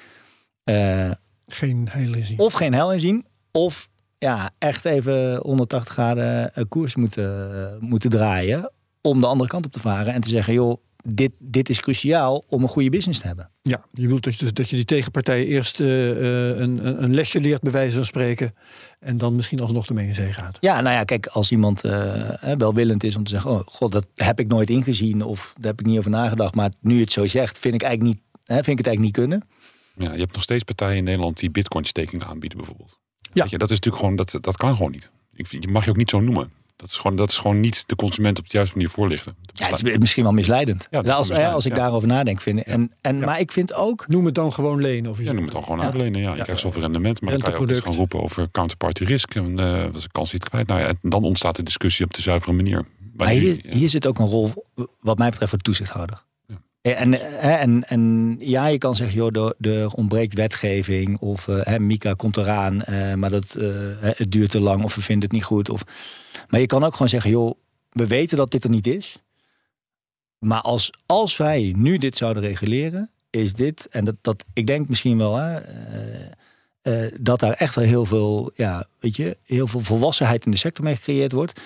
uh, geen heil in zien. Of geen hel in zien, of ja, echt even 180 graden eh, koers moeten, moeten draaien om de andere kant op te varen en te zeggen, joh, dit, dit is cruciaal om een goede business te hebben. Ja, je bedoelt dat je, dus, dat je die tegenpartij eerst uh, een, een lesje leert, bij wijze van spreken. En dan misschien alsnog ermee in zee gaat. Ja, nou ja, kijk, als iemand uh, welwillend is om te zeggen: Oh, god, dat heb ik nooit ingezien. of daar heb ik niet over nagedacht. Maar nu het zo zegt, vind ik, eigenlijk niet, hè, vind ik het eigenlijk niet kunnen. Ja, je hebt nog steeds partijen in Nederland die bitcoin-staking aanbieden, bijvoorbeeld. Ja. Weet je, dat is natuurlijk gewoon, dat, dat kan gewoon niet. Ik, je mag je ook niet zo noemen. Dat is, gewoon, dat is gewoon niet de consument op de juiste manier voorlichten. Ja, het is misschien wel misleidend. Ja, als, misleidend, als ik ja. daarover nadenk. Vind. En, en, Maar ik vind ook... Noem het dan gewoon lenen. Of ja, noem het dan gewoon uitlenen. Ja. Je krijgt zoveel rendement. Maar dan kan je ook gaan roepen over counterparty risk. En uh, was een kans niet kwijt. Nou ja, dan ontstaat de discussie op de zuivere manier. Maar, maar hier, hier zit ook een rol, wat mij betreft, voor toezichthouder. En, en, en ja, je kan zeggen, joh, er, ontbreekt wetgeving. Of uh, Mika komt eraan, maar dat, het duurt te lang. Of we vinden het niet goed. Of... Maar je kan ook gewoon zeggen, joh, we weten dat dit er niet is. Maar als, als wij nu dit zouden reguleren, is dit, en dat, dat ik denk misschien wel, hè, dat daar echt heel veel, ja, weet je, heel veel volwassenheid in de sector mee gecreëerd wordt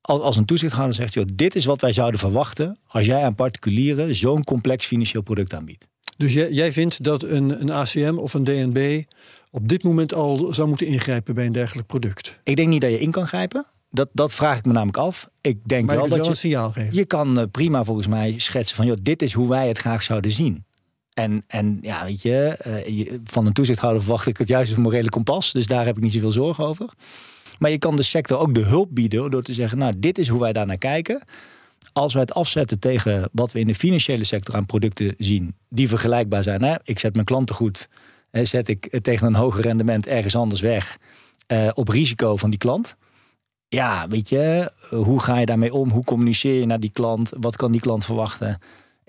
als een toezichthouder zegt, joh, dit is wat wij zouden verwachten als jij aan particulieren zo'n complex financieel product aanbiedt. Dus jij, jij vindt dat een, een ACM of een DNB op dit moment al zou moeten ingrijpen bij een dergelijk product? Ik denk niet dat je in kan grijpen. Dat, dat vraag ik me namelijk af. Ik denk Maar wel dat wel je, een signaal geven. je kan eh, prima volgens mij schetsen van... Joh, dit is hoe wij het graag zouden zien. En, en ja, weet je, eh, je- van een toezichthouder verwacht ik het juiste morele kompas. Dus daar heb ik niet zoveel zorgen over. Maar je kan de sector ook de hulp bieden door te zeggen... nou, dit is hoe wij daar naar kijken. Als wij het afzetten tegen wat we in de financiële sector aan producten zien... die vergelijkbaar zijn. Hè? Ik zet mijn klanten goed. Hè, zet ik tegen een hoger rendement ergens anders weg... eh, op risico van die klant... Ja, weet je, hoe ga je daarmee om? Hoe communiceer je naar die klant? Wat kan die klant verwachten?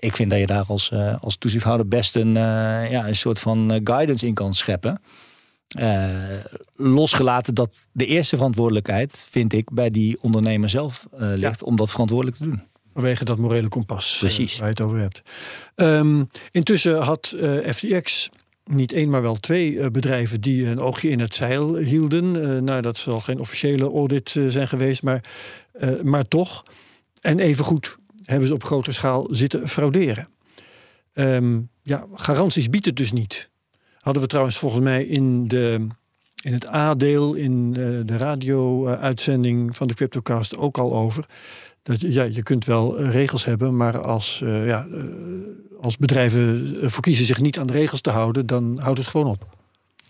Ik vind dat je daar als, eh, als toezichthouder best een, eh, ja, een soort van eh, guidance in kan scheppen. Eh, losgelaten dat de eerste verantwoordelijkheid, vind ik, bij die ondernemer zelf eh, ligt om dat verantwoordelijk te doen. Vanwege dat morele kompas eh, Precies. waar je het over hebt. Ehm, intussen had FTX niet één, maar wel twee bedrijven die een oogje in het zeil hielden. Nou, dat zal geen officiële audit zijn geweest, maar, maar toch. En evengoed hebben ze op grote schaal zitten frauderen. Ehm, ja, garanties biedt het dus niet. Hadden we trouwens volgens mij in, de, in het A-deel in eh, de radio-uitzending van de Cryptocast ook al over. Dat ja, je kunt wel eh, regels hebben, maar als, eh, ja, als bedrijven ervoor kiezen zich niet aan de regels te houden, dan houdt het gewoon op.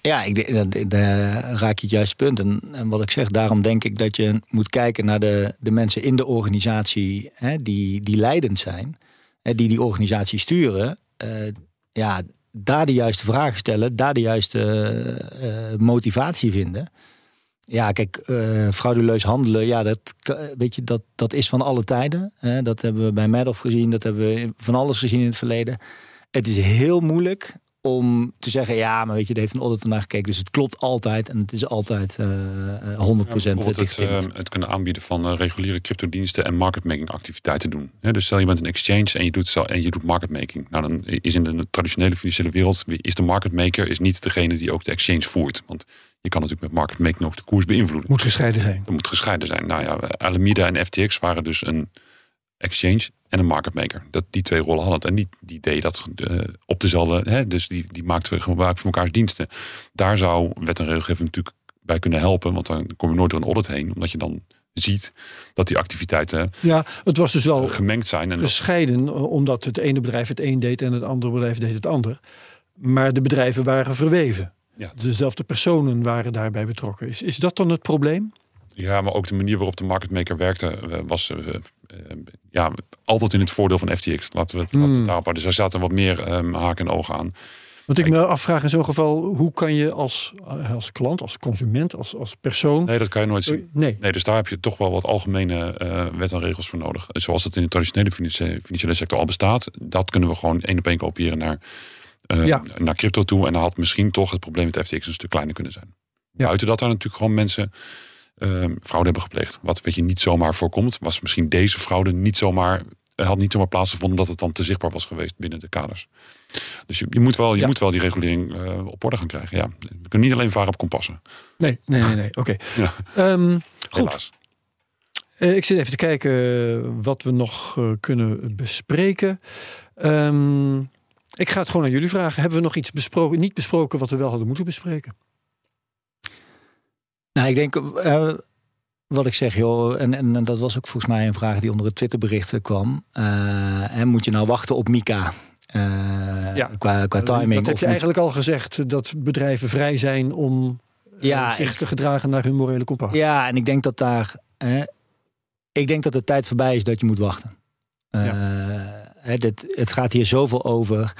Ja, ik daar raak je het juiste punt. En, en wat ik zeg, daarom denk ik dat je moet kijken naar de, de mensen in de organisatie hè, die, die leidend zijn, hè, die die organisatie sturen. Ja, daar de juiste vragen stellen, daar de juiste eh, motivatie vinden. Ja, kijk, eh frauduleus handelen, ja, dat, weet je, dat, dat is van alle tijden. Dat hebben we bij Madoff gezien, dat hebben we van alles gezien in het verleden. Het is heel moeilijk om te zeggen, ja, maar weet je, er heeft een auditor naar gekeken, dus het klopt altijd en het is altijd eh, eh, 100% Ja, het, eh, het kunnen aanbieden van eh, reguliere cryptodiensten en marketmaking activiteiten doen. Hè, dus stel je bent een exchange en je doet, zo- en je doet marketmaking. Nou, dan is in de traditionele financiële wereld is de marketmaker is niet degene die ook de exchange voert. Want je kan natuurlijk met marketmaking ook de koers beïnvloeden. Moet gescheiden zijn. Dat moet gescheiden zijn. Nou ja, Alameda en FTX waren dus een exchange en een marketmaker. Dat, die twee rollen hadden het. En die, die deed dat eh, op dezelfde... Hè, dus die, die maakten gebruik van elkaars diensten. Daar zou wet en regelgeving natuurlijk bij kunnen helpen. Want dan kom je nooit door een audit heen. Omdat je dan ziet dat die activiteiten Ja, het was dus wel gemengd zijn. En gescheiden, eh, omdat het ene bedrijf het een deed en het andere bedrijf deed het ander. Maar de bedrijven waren verweven. ja, Dezelfde personen waren daarbij betrokken. Is, is dat dan het probleem? Ja, maar ook de manier waarop de marketmaker werkte... eh, was eh, eh, ja, altijd in het voordeel van FTX. Laten we het, het daarop. Dus daar zaten wat meer eh, haken en ogen aan. Want ik me afvraag in zo'n geval, hoe kan je als, als klant, als consument, als, als persoon... Nee, dat kan je nooit zien. nee. Nee, dus daar heb je toch wel wat algemene wet en regels voor nodig. Zoals het in de traditionele financiële, financiële sector al bestaat. Dat kunnen we gewoon één op één kopiëren naar, Ja. naar crypto toe. En dan had misschien toch het probleem met FTX een stuk kleiner kunnen zijn. Ja. Buiten dat daar natuurlijk gewoon mensen eh, fraude hebben gepleegd. Wat weet je niet zomaar voorkomt. Was misschien deze fraude niet zomaar, eh, had niet zomaar plaatsgevonden omdat het dan te zichtbaar was geweest binnen de kaders. Dus je, je, moet, wel, je Ja. moet wel die regulering eh, op orde gaan krijgen. Ja. We kunnen niet alleen varen op kompassen. Nee, nee, nee, nee. Oké. <laughs> Ja. Ehm, goed, Helaas. Eh, ik zit even te kijken wat we nog kunnen bespreken. Ehm, ik ga het gewoon aan jullie vragen. Hebben we nog iets besproken, niet besproken wat we wel hadden moeten bespreken? Nou, ik denk eh, wat ik zeg, joh, en, en, en dat was ook volgens mij een vraag die onder het Twitterbericht kwam. Eh, en moet je nou wachten op Mika? Eh, Ja. qua, qua timing. dat heb je eigenlijk al gezegd, dat bedrijven vrij zijn om eh, Ja, zich te gedragen naar hun morele kompas. Ja, en ik denk dat daar. eh, ik denk dat de tijd voorbij is dat je moet wachten. Eh, hè, dit, het gaat hier zoveel over.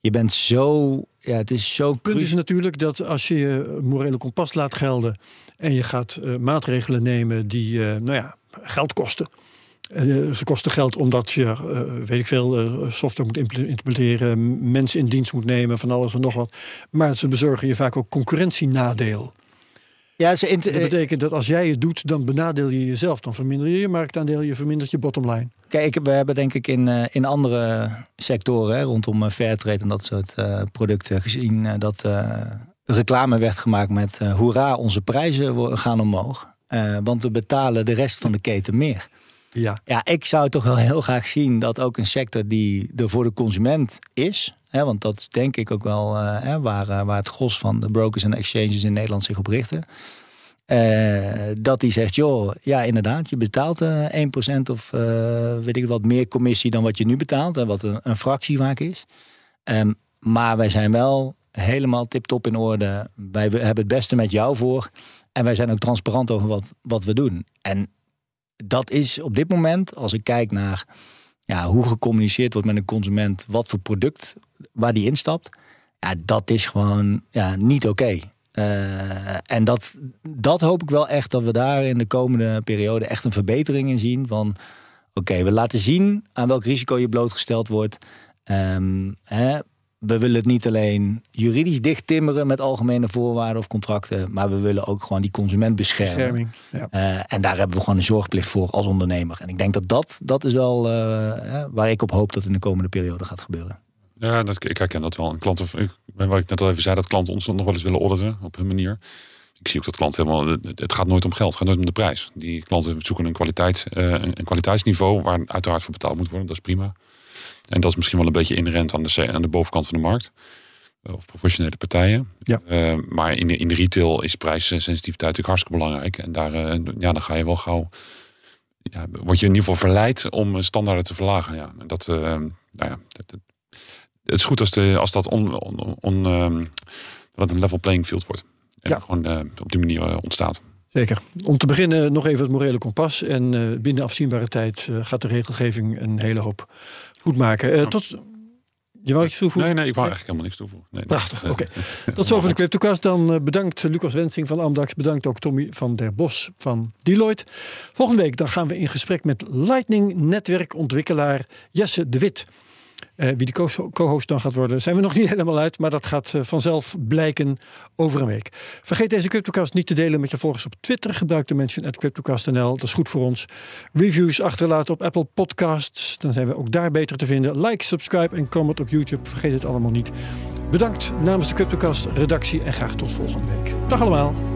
Je bent zo. Ja, het is zo. Het punt is natuurlijk dat als je je morele kompas laat gelden en je gaat eh, maatregelen nemen die eh, nou ja, geld kosten. Eh, ze kosten geld omdat je, weet ik veel, software moet imple- implementeren, mensen in dienst moet nemen, van alles en nog wat. Maar ze bezorgen je vaak ook concurrentienadeel. Ja, ze Dat betekent dat als jij het doet, dan benadeel je jezelf. Dan verminder je je marktaandeel, je vermindert je bottomline. Kijk, we hebben denk ik in, in andere sectoren hè, rondom Fairtrade en dat soort producten gezien dat reclame werd gemaakt met eh, hoera, onze prijzen gaan omhoog. Eh, want we betalen de rest van de keten meer. Ja. Ja, ik zou toch wel heel graag zien dat ook een sector die er voor de consument is, Hè, want dat is denk ik ook wel eh, hè, waar, waar het gros van de brokers en exchanges in Nederland zich op richten. Dat die zegt, joh, ja inderdaad, je betaalt eh 1% of weet ik wat meer commissie dan wat je nu betaalt. En wat een, een fractie vaak is. Ehm, maar wij zijn wel helemaal tip-top in orde. Wij hebben het beste met jou voor. En wij zijn ook transparant over wat, wat we doen. En dat is op dit moment, als ik kijk naar ja, hoe gecommuniceerd wordt met een consument, wat voor product waar die instapt, ja, dat is gewoon ja, niet oké. Uh, en dat, dat hoop ik wel echt dat we daar in de komende periode echt een verbetering in zien. Van oké, we laten zien aan welk risico je blootgesteld wordt. Um, hè, we willen het niet alleen juridisch dicht timmeren met algemene voorwaarden of contracten, maar we willen ook gewoon die consument beschermen. Ja. Uh, en daar hebben we gewoon een zorgplicht voor als ondernemer. En ik denk dat dat, dat is wel uh, waar ik op hoop dat in de komende periode gaat gebeuren. Ja, dat, ik herken dat wel. Klanten, waar ik net al even zei, dat klanten ons nog wel eens willen auditen op hun manier. Ik zie ook dat klanten helemaal. Het gaat nooit om geld, het gaat nooit om de prijs. Die klanten zoeken een, kwaliteit, uh, een kwaliteitsniveau waar uiteraard voor betaald moet worden. Dat is prima. En dat is misschien wel een beetje inherent aan de, aan de bovenkant van de markt. Of professionele partijen. Ja. Uh, maar in de, in de retail is prijssensitiviteit natuurlijk hartstikke belangrijk. En daar uh, ja, dan ga je wel gauw. Ja, word je in ieder geval verleid om standaarden te verlagen. Ja. En dat, uh, nou ja, dat, dat, het is goed als, de, als dat on, on, on um, wat een level playing field wordt. En Ja. gewoon op die manier ontstaat. Zeker. Om te beginnen nog even het morele kompas. En binnen afzienbare tijd gaat de regelgeving een hele hoop goed maken. Uh, tot, je wou iets toevoegen? Nee, nee, ik wou eigenlijk helemaal niks toevoegen. Nee, Prachtig, oké. Okay. Tot zover de CryptoCast. Dan uh, bedankt Lucas Wensing van Amdax. Bedankt ook Tommy van der Bos van Deloitte. Volgende week dan gaan we in gesprek met Lightning netwerkontwikkelaar Jesse de Wit. Uh, wie de co-host dan gaat worden, zijn we nog <laughs> niet helemaal uit. Maar dat gaat uh, vanzelf blijken over een week. Vergeet deze CryptoCast niet te delen met je volgers op Twitter. Gebruik de mention at CryptoCast.nl. Dat is goed voor ons. Reviews achterlaten op Apple Podcasts. Dan zijn we ook daar beter te vinden. Like, subscribe en comment op YouTube. Vergeet het allemaal niet. Bedankt namens de CryptoCast redactie en graag tot volgende week. Dag allemaal.